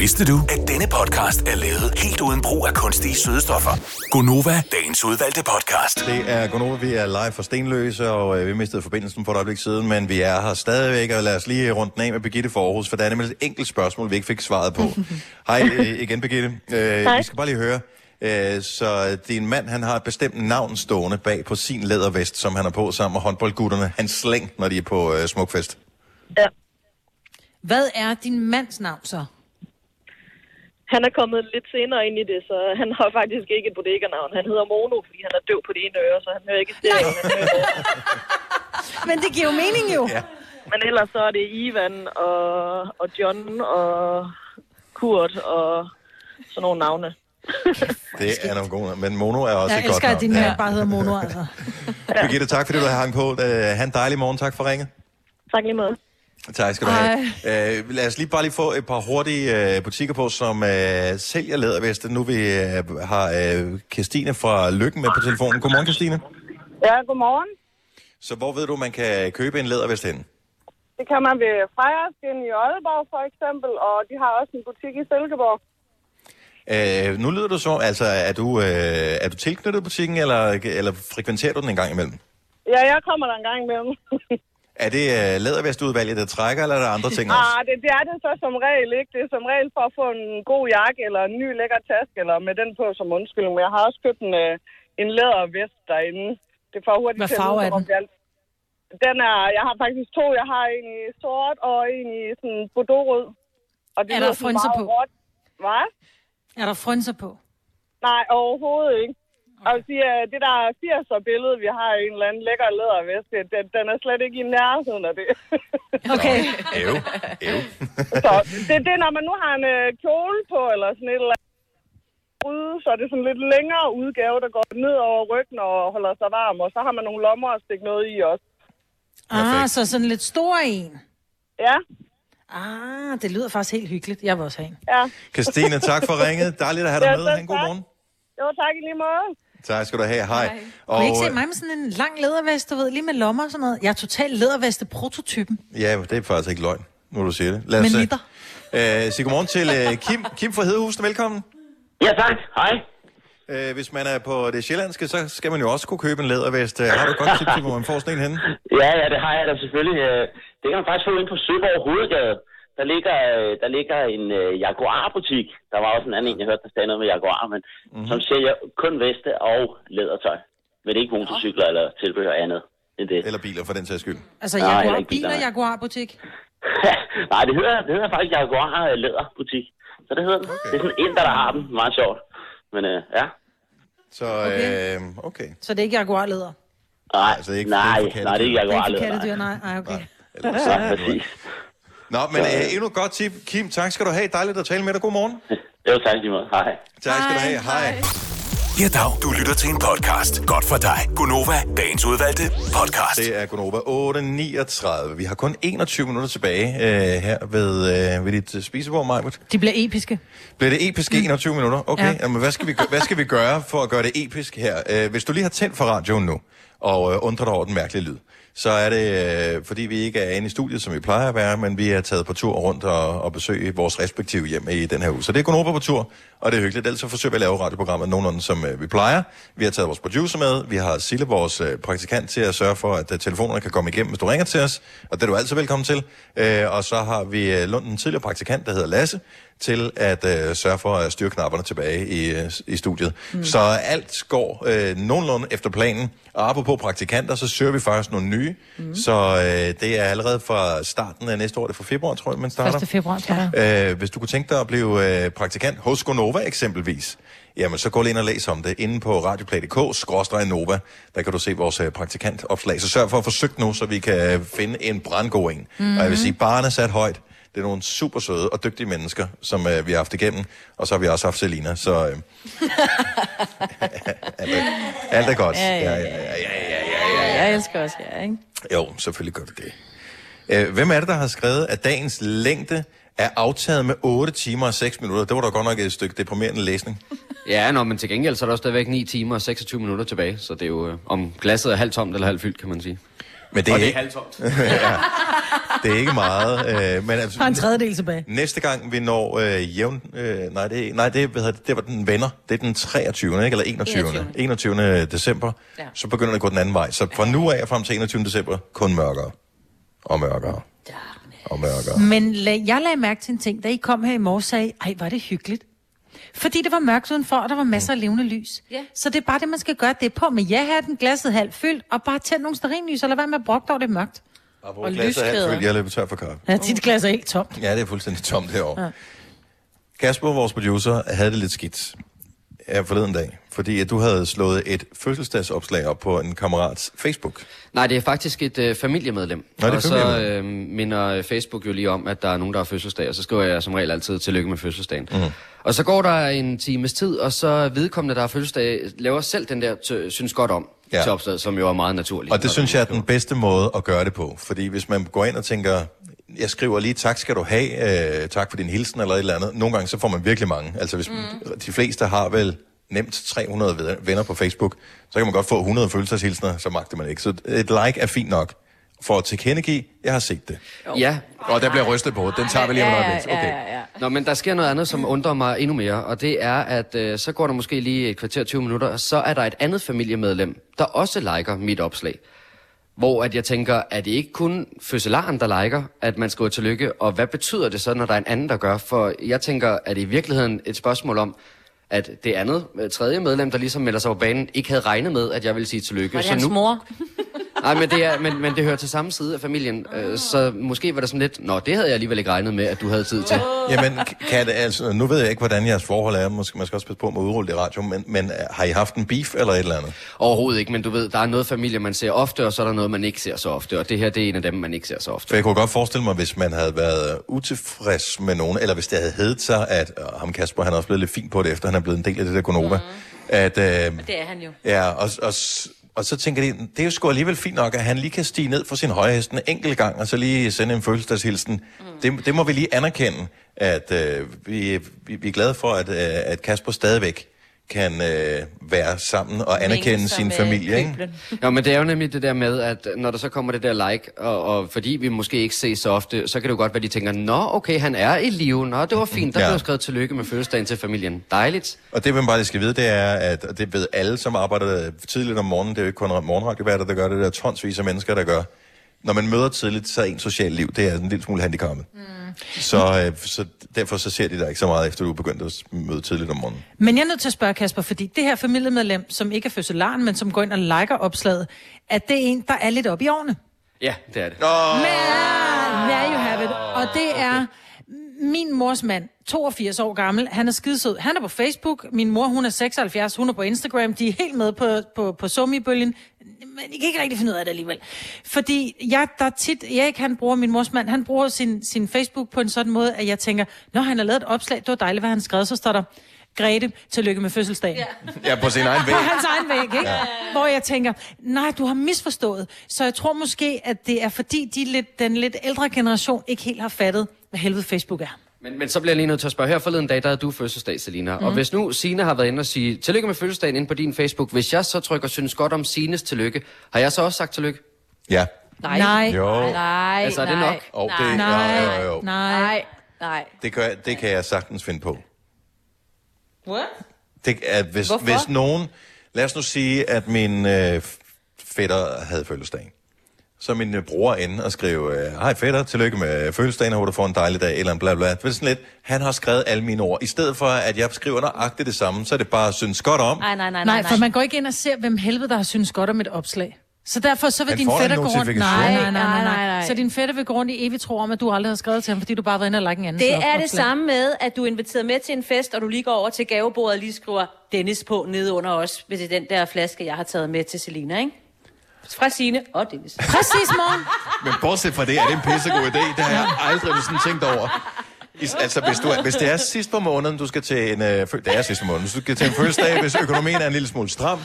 Vidste du, at denne podcast er lavet helt uden brug af kunstige sødestoffer? Gonova, dagens udvalgte podcast. Det er Gonova, vi er live fra Stenløse, og øh, vi mistede forbindelsen for et øjeblik siden, men vi er her stadigvæk, og lad os lige rundt den af med Birgitte for Aarhus, for der er nemlig et enkelt spørgsmål, vi ikke fik svaret på. (laughs) Hej øh, igen, Birgitte. Øh, Hej. vi skal bare lige høre. Øh, så din mand, han har et bestemt navn stående bag på sin lædervest, som han har på sammen med håndboldgutterne. Han slæng, når de er på øh, smukfest. Ja. Hvad er din mands navn så? Han er kommet lidt senere ind i det, så han har faktisk ikke et bodega-navn. Han hedder Mono, fordi han er døv på det ene øre, så han hører ikke stereo. (laughs) Men det giver jo mening jo. Ja. Men ellers så er det Ivan og, og John og Kurt og sådan nogle navne. (laughs) Det er nogle gode men Mono er også Jeg et godt elsker, at din mand bare hedder Mono, altså. (laughs) Birgitte, tak fordi du har hang på. Øh, ha' en dejlig morgen. Tak for ringet. Tak lige måde. Tak skal du have. Øh, lad os lige bare lige få et par hurtige øh, butikker på, som øh, sælger læderveste. Nu vi øh, har øh, Christine fra Lykken med på telefonen. Godmorgen, Christine. Ja, godmorgen. Så hvor ved du, man kan købe en lædervest hen? Det kan man ved Frejerskin i Aalborg for eksempel, og de har også en butik i Silkeborg. Øh, nu lyder du så, altså er du, øh, er du tilknyttet butikken, eller, eller frekventerer du den en gang imellem? Ja, jeg kommer der en gang imellem. (laughs) Er det øh, lædervestudvalget, der trækker, eller er der andre ting også? ah, det, det er det så som regel ikke. Det er som regel for at få en god jakke, eller en ny lækker taske, eller med den på som undskyldning. Men jeg har også købt en, øh, en lædervest derinde. Det får hurtigt Hvad farve er den? Den er, jeg har faktisk to. Jeg har en i sort og en i sådan bordeaux-rød. Og det Er der frynser meget på? råt. Hvad? Er der frynser på? Nej, overhovedet ikke. Og jeg vil sige, at det der 80'er billede, vi har i en eller anden lækker lædervest, det- den, den er slet ikke i nærheden af det. (laughs) Okay. Ev, ev. (laughs) Så det, det er, når man nu har en øh, kjole på, eller sådan et eller andet. fryde, så er det sådan lidt længere udgave, der går ned over ryggen og holder sig varm, og så har man nogle lommer at stikke noget i også. Ah, så sådan lidt stor en. Ja. Ah, det lyder faktisk helt hyggeligt. Jeg vil også have en. Ja. Christine, tak for ringet. Dejligt at have dig Ja, med. Ha' en god tak. morgen. Jo, tak i lige måde. Tak skal du have. Hej. Og, ikke se øh, mig med sådan en lang lædervest, du ved, lige med lommer og sådan noget. Jeg er totalt læderveste-prototypen. Ja, det er faktisk ikke løgn, nu du siger det. Lad os, nitter. øh, sige godmorgen til øh, Kim. Kim fra Hedehusene, velkommen. Ja, tak. Hej. Øh, hvis man er på det sjællandske, så skal man jo også kunne købe en lædervest. Øh, Har du et godt tip til, hvor man får sådan en henne? (laughs) Ja, ja, det har jeg da selvfølgelig. Øh, Det kan man faktisk få ind på Søborg Hovedgade. Der ligger, øh, der ligger en uh, Jaguar-butik. Der var også en anden en, jeg hørte, der sagde noget med Jaguar, men mm-hmm. som sælger kun veste og lædertøj. Men det er ikke motorcykler eller tilbehør andet end det. Eller biler for den sags skyld. Altså, Nej, Jaguar, bil biler, nej. Jaguar-butik. (laughs) Nej, det hedder, det hedder faktisk Jaguar Læderbutik. Så det hedder den. Okay. Det er sådan en, der har den. Meget sjovt. Men uh, ja. Så, okay. Øh, okay. Så det er ikke Jaguar-læder. Nej, altså, det er ikke, nej, det er ikke nej, det er ikke Det er Jaguar ikke for Læder. kattedyr, nej. nej okay. Ja, præcis. Nå, men øh, endnu et godt tip. Kim, tak skal du have. Dejligt at tale med dig. God morgen. Jo, tak lige. Hej. Tak skal du have. Hej. Ja, dag. Du lytter til en podcast. Godt for dig. Gunova, dagens udvalgte podcast. Det er Gunova 8.39. Vi har kun 21 minutter tilbage øh, her ved, øh, ved dit øh, spisebord, Majbert. De bliver episke. Bliver det episk i 21 minutter? Okay, Ja. ja. Jamen, hvad, skal vi, hvad skal vi gøre for at gøre det episk her? Øh, hvis du lige har tændt for radioen nu, og øh, undrer dig over den mærkelige lyd, så er det, øh, fordi vi ikke er inde i studiet, som vi plejer at være, men vi er taget på tur rundt og, og besøge vores respektive hjem i den her uge. Så det er Gunova på tur, og det er hyggeligt. Ellers så forsøger vi at lave radioprogrammet nogenlunde, som øh, vi plejer. Vi har taget vores producer med. Vi har Sille, vores øh, praktikant, til at sørge for, at øh, telefonerne kan komme igennem, hvis du ringer til os. Og det er du altid velkommen til. Øh, og så har vi øh, Lunden tidligere praktikant, der hedder Lasse, til at øh, sørge for at styre knapperne tilbage i, øh, i studiet. Mm. Så alt går øh, nogenlunde efter planen. Og apropos praktikanter, så søger vi faktisk nogle nye. Mm. Så øh, det er allerede fra starten af næste år, det er fra februar, tror jeg, man starter. 1. februar, tror jeg. Øh, hvis du kunne tænke dig at blive øh, praktikant hos Gonova eksempelvis, jamen så gå lige ind og læs om det inde på radioplay.dk, skråstreg Nova. Der kan du se vores øh, praktikantopslag. Så sørg for at få søgt nu, så vi kan finde en brandgod en. Mm-hmm. Og jeg vil sige, barnet er sat højt. Det er nogle super søde og dygtige mennesker, som øh, vi har haft igennem. Og så har vi også haft Selina, så øh, (laughs) (laughs) alt, er, alt er godt. Ja, ja, ja, ja, ja, ja. Jeg elsker også jer, ikke? Jo, selvfølgelig gør vi det. Øh, hvem er det, der har skrevet, at dagens længde er aftaget med 8 timer og 6 minutter? Det var da godt nok et stykke deprimerende læsning. (laughs) Ja, nå, men til gengæld så er der stadigvæk 9 timer og 26 minutter tilbage, så det er jo, øh, om glasset er halvt tomt eller halvt fyldt, kan man sige. Men det og er det er ikke- (laughs) ja, det er ikke meget. Øh, men altså, Har en tredjedel tilbage. Næste gang vi når øh, jævn... Øh, nej, det, nej det, hvad hedder det, det var den venner. Det er den 23. Ikke? Eller 21. 21. 21. december. Ja. Så begynder det at gå den anden vej. Så fra nu af og frem til 21. december, kun mørkere. Og mørkere. Og mørkere. Men la- jeg lagde mærke til en ting, da I kom her i morges, sagde I, ej, var det hyggeligt. Fordi det var mørkt udenfor, og der var masser af levende lys. Ja. Så det er bare det, man skal gøre. Det er på med ja-hatten, glasset halvt fyldt, og bare tænd nogle stearinlys, og lad være med at over det er mørkt. Og er halvt fyldt. Jeg løber tør for kaffe. Ja, dit glas er helt tomt. Ja, det er fuldstændig tomt herovre. Ja. Kasper, vores producer, havde det lidt skidt her forleden dag, fordi at du havde slået et fødselsdagsopslag op på en kammerats Facebook. Nej, det er faktisk et øh, familiemedlem. Nå, det er og så øh, minder Facebook jo lige om, at der er nogen, der har fødselsdag, og så skriver jeg som regel altid tillykke med fødselsdagen. Mm. Og så går der en times tid, og så vedkommende, der har fødselsdag, laver selv den der t- synes godt om ja. til opslaget, som jo er meget naturligt. Og det synes jeg er den bedste måde at gøre det på. Fordi hvis man går ind og tænker, jeg skriver lige, tak skal du have, øh, tak for din hilsen eller et eller andet. Nogle gange så får man virkelig mange. Altså hvis mm. de fleste har vel nemt 300 ved- venner på Facebook, så kan man godt få 100 følelseshilsner, så magter man ikke. Så et like er fint nok for at tilkendegive, jeg har set det. Ja. Og der bliver rystet på. Den tager vi lige om et øjeblik. Okay. ja. Nå, men der sker noget andet, som undrer mig endnu mere, og det er, at øh, så går der måske lige et kvarter 20 minutter, og så er der et andet familiemedlem, der også liker mit opslag. Hvor at jeg tænker, er det ikke kun fødselaren, der liker, at man skriver tillykke, og hvad betyder det så, når der er en anden, der gør? For jeg tænker, at det i virkeligheden et spørgsmål om, at det andet, tredje medlem, der ligesom melder sig på banen, ikke havde regnet med, at jeg ville sige tillykke. Var det så hans nu, mor? (laughs) Nej, men det, er, men, men det hører til samme side af familien, øh, så måske var det sådan lidt, nå, det havde jeg alligevel ikke regnet med, at du havde tid til. Jamen, kan det, altså, nu ved jeg ikke, hvordan jeres forhold er. Måske, man skal også passe på med at udrulle det i radio, men, men øh, har I haft en beef eller et eller andet? Overhovedet ikke, men du ved, der er noget familie, man ser ofte, og så er der noget, man ikke ser så ofte, og det her, det er en af dem, man ikke ser så ofte. For jeg kunne godt forestille mig, hvis man havde været utilfreds med nogen, eller hvis det havde heddet sig, at øh, ham Kasper, han er også blevet lidt fint på det, efter han er blevet en del af det der Gonova, mm. at... Øh, Det er han jo. Ja, og, og, og så tænker de, det er jo sgu alligevel fint nok, at han lige kan stige ned fra sin høje hest en enkelt gang, og så lige sende en fødselsdagshilsen. Mm. Det, det må vi lige anerkende, at øh, vi, vi, vi er glade for, at, øh, at Kasper stadigvæk kan øh, være sammen og anerkende sin familie. Ikke? Ja, men det er jo nemlig det der med, at når der så kommer det der like, og, og fordi vi måske ikke ses så ofte, så kan det jo godt være, at de tænker, nå, okay, han er i live, nå, det var fint, der Ja. blev skrevet tillykke med fødselsdagen til familien. Dejligt. Og det, man bare lige skal vide, det er, at og det ved alle, som arbejder tidligt om morgenen, det er jo ikke kun morgenradioværter, der gør det, der er tonsvis af mennesker, der gør. Når man møder tidligt, så er ens socialt liv, det er en lille smule handicappet. Mm. Så, øh, så derfor så ser de dig ikke så meget, efter du er begyndt at møde tidligt om morgenen. Men jeg er nødt til at spørge Kasper, fordi det her familiemedlem, som ikke er fødselaren, men som går ind og liker opslaget, at det er en, der er lidt op i årene. Ja, det er det. Men, there you have it. Og det er min mors mand, 82 år gammel. Han er skidesød. Han er på Facebook. Min mor, hun er 76. Hun er på Instagram. De er helt med på, på, på Somi-bølgen. Men I kan ikke rigtig finde ud af det alligevel. Fordi jeg, der er tit, Erik, han bruger, min mors mand, han bruger sin, sin Facebook på en sådan måde, at jeg tænker, når han har lavet et opslag, det var dejligt, hvad han skrev, så står der, Grete, tillykke med fødselsdagen. Ja. Ja, på sin egen (laughs) væg. På hans egen væg, ikke? Ja. Hvor jeg tænker, nej, du har misforstået. Så jeg tror måske, at det er fordi, de lidt, den lidt ældre generation ikke helt har fattet, hvad helvede Facebook er. Men, men så bliver jeg lige nødt til at spørge. Her forleden dag, der havde du fødselsdag, Selina. Mm. Og Mhm. hvis nu Sine har været inde og sige, tillykke med fødselsdagen ind på din Facebook. Hvis jeg så trykker synes godt om Sines tillykke, har jeg så også sagt tillykke? Ja. Nej. Nej. Jo. Nej. Altså, er det nej. nok? Og det, Nej. Jo, jo, jo. Nej. Nej. Det, gør, det kan jeg sagtens finde på. What? Det, at hvis, Hvorfor? hvis nogen... Lad os nu sige, at min øh, fætter havde fødselsdag. Så er min øh, bror inde og skrive, øh, hej fætter, tillykke med fødselsdagen, og håber du får en dejlig dag, eller en bla bla. Det er sådan lidt, han har skrevet alle mine ord. I stedet for, at jeg skriver nøjagtigt det samme, så er det bare synes godt om. Nej, nej, nej, Nej, for man går ikke ind og ser, hvem helvede, der har synes godt om et opslag. Så derfor så vil Han din fætter gå rundt... Nej, nej, nej, Nej, nej, nej, nej, nej. Så din fætter vil gå rundt i evigt tro om, at du aldrig har skrevet til ham, fordi du bare har været inde og like en anden Det er det samme med, at du er inviteret med til en fest, og du lige går over til gavebordet og lige skriver Dennis på nede under os, hvis det er den der flaske, jeg har taget med til Selina, ikke? Fra Signe og Dennis. Præcis, morgen. Men bortset fra det, er det en pissegod idé. Det har jeg aldrig sådan tænkt over. I, altså, hvis, du, er- hvis det er sidst på måneden, du skal til en... Øh, det er sidst på måneden. Hvis du skal til en fødselsdag, hvis økonomien er en lille smule stram,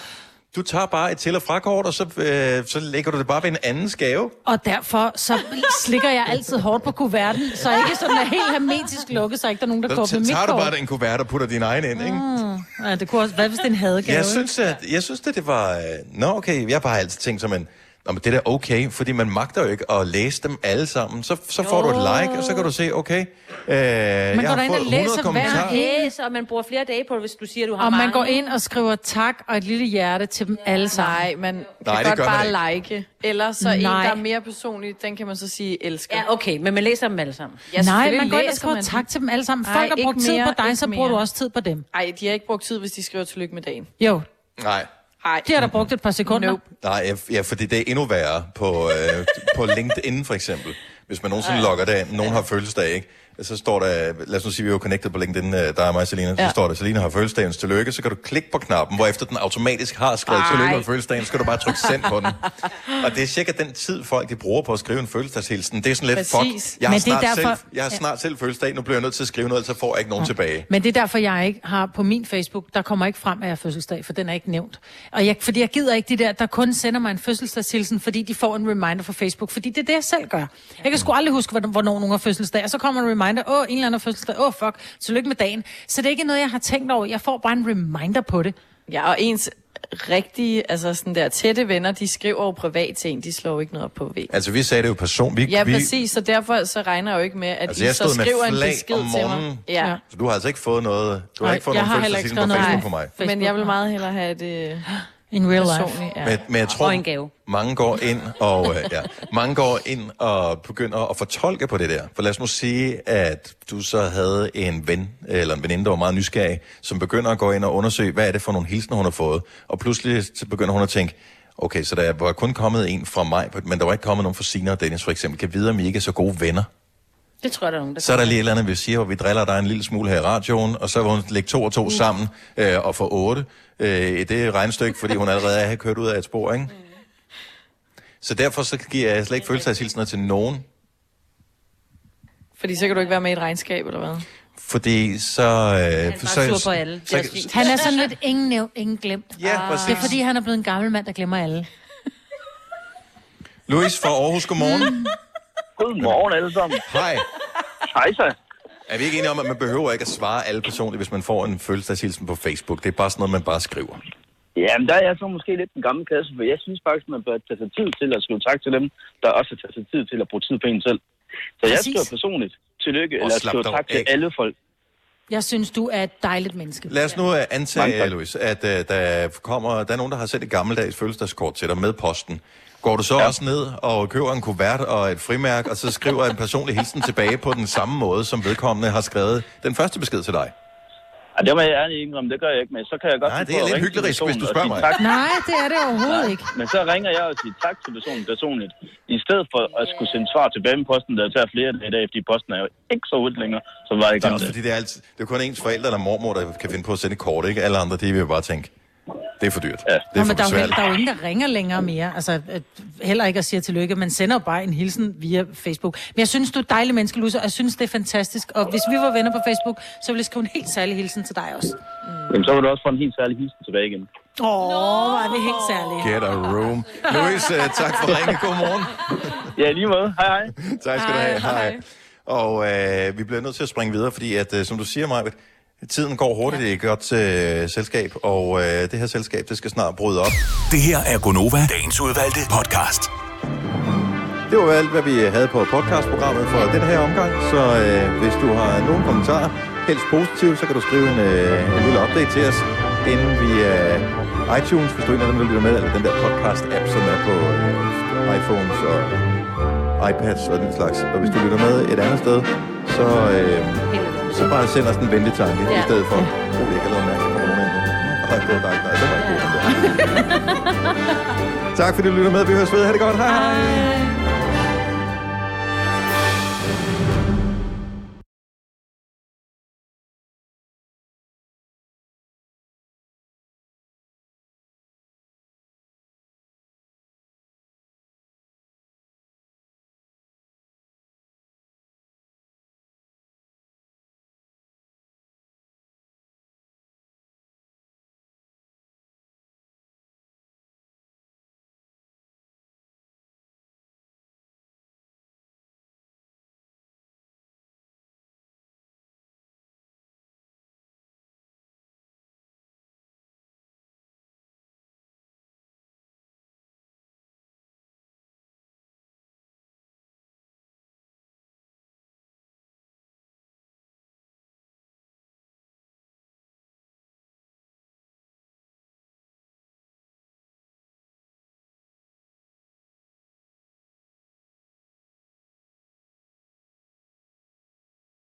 du tager bare et til- og frakort, og så, øh, så lægger du det bare ved en andens gave. Og derfor så slikker jeg altid hårdt på kuverten, så ikke sådan er helt hermetisk lukket, så ikke der er nogen, der Så går på mit tager du kort. bare den kuvert og putter din egen ind, ikke? Mm. Ja, det kunne også, hvad hvis det er en hadegave? Jeg synes, at, jeg synes at det var... Øh, nå, okay, jeg har bare altid tænkt som en... Nå, men det er da okay, fordi man magter jo ikke at læse dem alle sammen. Så, så får du et like, og så kan du se, okay, øh, jeg går har fået læser 100 hver kommentarer. Læs, og man bruger flere dage på det, hvis du siger, du har Og man mange. går ind og skriver tak og et lille hjerte til dem alle sammen. Nej, man Nej, kan det godt gør man bare like. Eller så en, Nej. der er mere personlig, den kan man så sige elsker. Ja, okay, men man læser dem alle sammen. Ja, Nej, man går ind og skriver man tak til dem alle sammen. Ej, Folk har ikke brugt tid mere, på dig, så bruger du mere. også tid på dem. Ej, de har ikke brugt tid, hvis de skriver tillykke med dagen. Jo, Nej. Ej. de har da brugt et par sekunder. Nope. Nej, ja, ja, fordi det er endnu værre på, øh, på (laughs) LinkedIn for eksempel. Hvis man nogensinde logger det ind, nogen har fødselsdag, ikke? Så står der, lad os nu sige, vi er jo connected på LinkedIn, øh, der er mig Selina, så Ja. står der, Selina har fødselsdagens tillykke, så kan du klikke på knappen, hvor efter den automatisk har skrevet Ej. tillykke med fødselsdagen, så skal du bare trykke send på den. Og det er cirka den tid, folk de bruger på at skrive en fødselsdagshilsen. Det er sådan lidt, Præcis. fuck, jeg har, snart, derfor- selv, jeg har snart selv fødselsdag, nu bliver jeg nødt til at skrive noget, så får jeg ikke nogen tilbage. Men det er derfor, jeg ikke har på min Facebook, der kommer ikke frem, at jeg har fødselsdag, for den er ikke nævnt. Og jeg, fordi jeg gider ikke de der, der kun sender mig en fødselsdagshilsen, fordi de får en reminder fra Facebook. Fordi det er det, jeg selv gør. Jeg kan sgu aldrig huske, hvornår nogen har fødselsdag. Og så kommer en reminder, åh, en eller anden fødselsdag, åh, fuck, tillykke med dagen. Så det er ikke noget, jeg har tænkt over. Jeg får bare en reminder på det. Ja, og ens rigtige, altså sådan der tætte venner, de skriver jo privat til en, de slår jo ikke noget op på væg. Altså, vi sagde det jo person. Vi, Ja, vi, præcis, så derfor så regner jeg jo ikke med, at Altså, I jeg så skriver en besked om til mig. Ja. Så du har altså ikke fået noget, du har Nej, ikke fået jeg nogen har heller ikke på Facebook noget. på mig. Men jeg vil meget hellere have det In real life. Ja. Men, men jeg tror, Og en gave. mange går ind og øh, ja, mange går ind og begynder at fortolke på det der. For lad os nu sige, at du så havde en ven eller en veninde, der var meget nysgerrig, som begynder at gå ind og undersøge, hvad er det for nogle hilsner, hun har fået. Og pludselig så begynder hun at tænke, Okay, så der var kun kommet en fra mig, men der var ikke kommet nogen fra Sina og Dennis for eksempel. Kan vide, om I ikke er så gode venner. Det tror jeg, der er nogen, der Så er der lige et eller andet, vi siger, hvor vi driller dig en lille smule her i radioen, og så vil hun lægge to og to sammen øh, og få otte øh, det regnstykke, fordi hun allerede er kørt ud af et spor, ikke? Så derfor så giver jeg slet ikke følelseshilsener til nogen, Fordi så kan du ikke være med i et regnskab, eller hvad? fordi så... Øh, Han så, er sur på alle. Er så, fint. Han er sådan lidt ingen nævnt, ingen glemt. Ja, Ah. præcis. Det er fordi, han er blevet en gammel mand, der glemmer alle. Louis fra Aarhus, godmorgen. (laughs) Godmorgen alle sammen. Hej. Hej så. Er vi ikke enige om, at man behøver ikke at svare alle personligt, hvis man får en følelseshilsen på Facebook? Det er bare sådan noget, man bare skriver. Jamen, der er jeg så måske lidt den gamle kasse, for jeg synes faktisk, man bør tage sig tid til at skrive tak til dem, der også tager sig tid til at bruge tid på en selv. Så jeg Præcis. skriver personligt tillykke, Og eller skriver tak til af. alle folk. Jeg synes, du er et dejligt menneske. Lad os nu uh, Mange antage, tak. Louis, at uh, der kommer, der er nogen, der har sendt et gammeldags fødselsdagskort til dig med posten. Går du så ja. også ned og køber en kuvert og et frimærk, og så skriver en personlig hilsen tilbage på den samme måde, som vedkommende har skrevet den første besked til dig? Ja, det må jeg ærligt indrømme, det gør jeg ikke, men så kan jeg godt Nej, det er lidt hyklerisk, hvis du spørger mig. Tak. Nej, det er det overhovedet ikke. Men så ringer jeg og siger tak til personen personligt, i stedet for at skulle sende svar tilbage med posten, der tager flere dage i dag, fordi posten er jo ikke så hurtigt længere, som var i Det er gang også fordi, det er, altid, det er kun ens forældre eller mormor, der kan finde på at sende et kort, ikke? Alle andre, de vil jo bare tænke, det er for dyrt. Ja, det Nå, er for men der er, jo, der er jo ingen, der ringer længere mere. Altså, øh, heller ikke at sige tillykke. Man sender jo bare en hilsen via Facebook. Men jeg synes, du er et dejligt menneske, Louise, og jeg synes, det er fantastisk. Og hvis vi var venner på Facebook, så ville jeg skrive en helt særlig hilsen til dig også. Jamen, så vil du også få en helt særlig hilsen tilbage igen. Åh, oh, var det helt særligt. Get a room. Louis, uh, tak for ringen. God morgen. Ja, lige måde. Hej, hej. tak skal du Hej, have. hej. Hej. Og øh, vi bliver nødt til at springe videre, fordi at, øh, som du siger, Maja, tiden går hurtigt i et godt øh, selskab, og øh, det her selskab, det skal snart bryde op. Det her er Gonova, dagens udvalgte podcast. Det var alt, hvad vi havde på podcastprogrammet for den her omgang, så øh, hvis du har nogle kommentarer, helst positivt, så kan du skrive en, øh, en lille update til os inden via iTunes, hvis du er en af dem, der lytter med, eller den der podcast-app, som er på øh, iPhones og iPads og den slags. Og hvis du lytter med et andet sted, så, øh, så bare send os en venlig tanke, ja. i stedet for, oh, jeg kan lade mærke, at der kommer nogen ind nu. Ej, det var dejligt. Nej, det var ikke god. tak fordi du lytter med. Vi høres ved. Ha' det godt. Hej hej.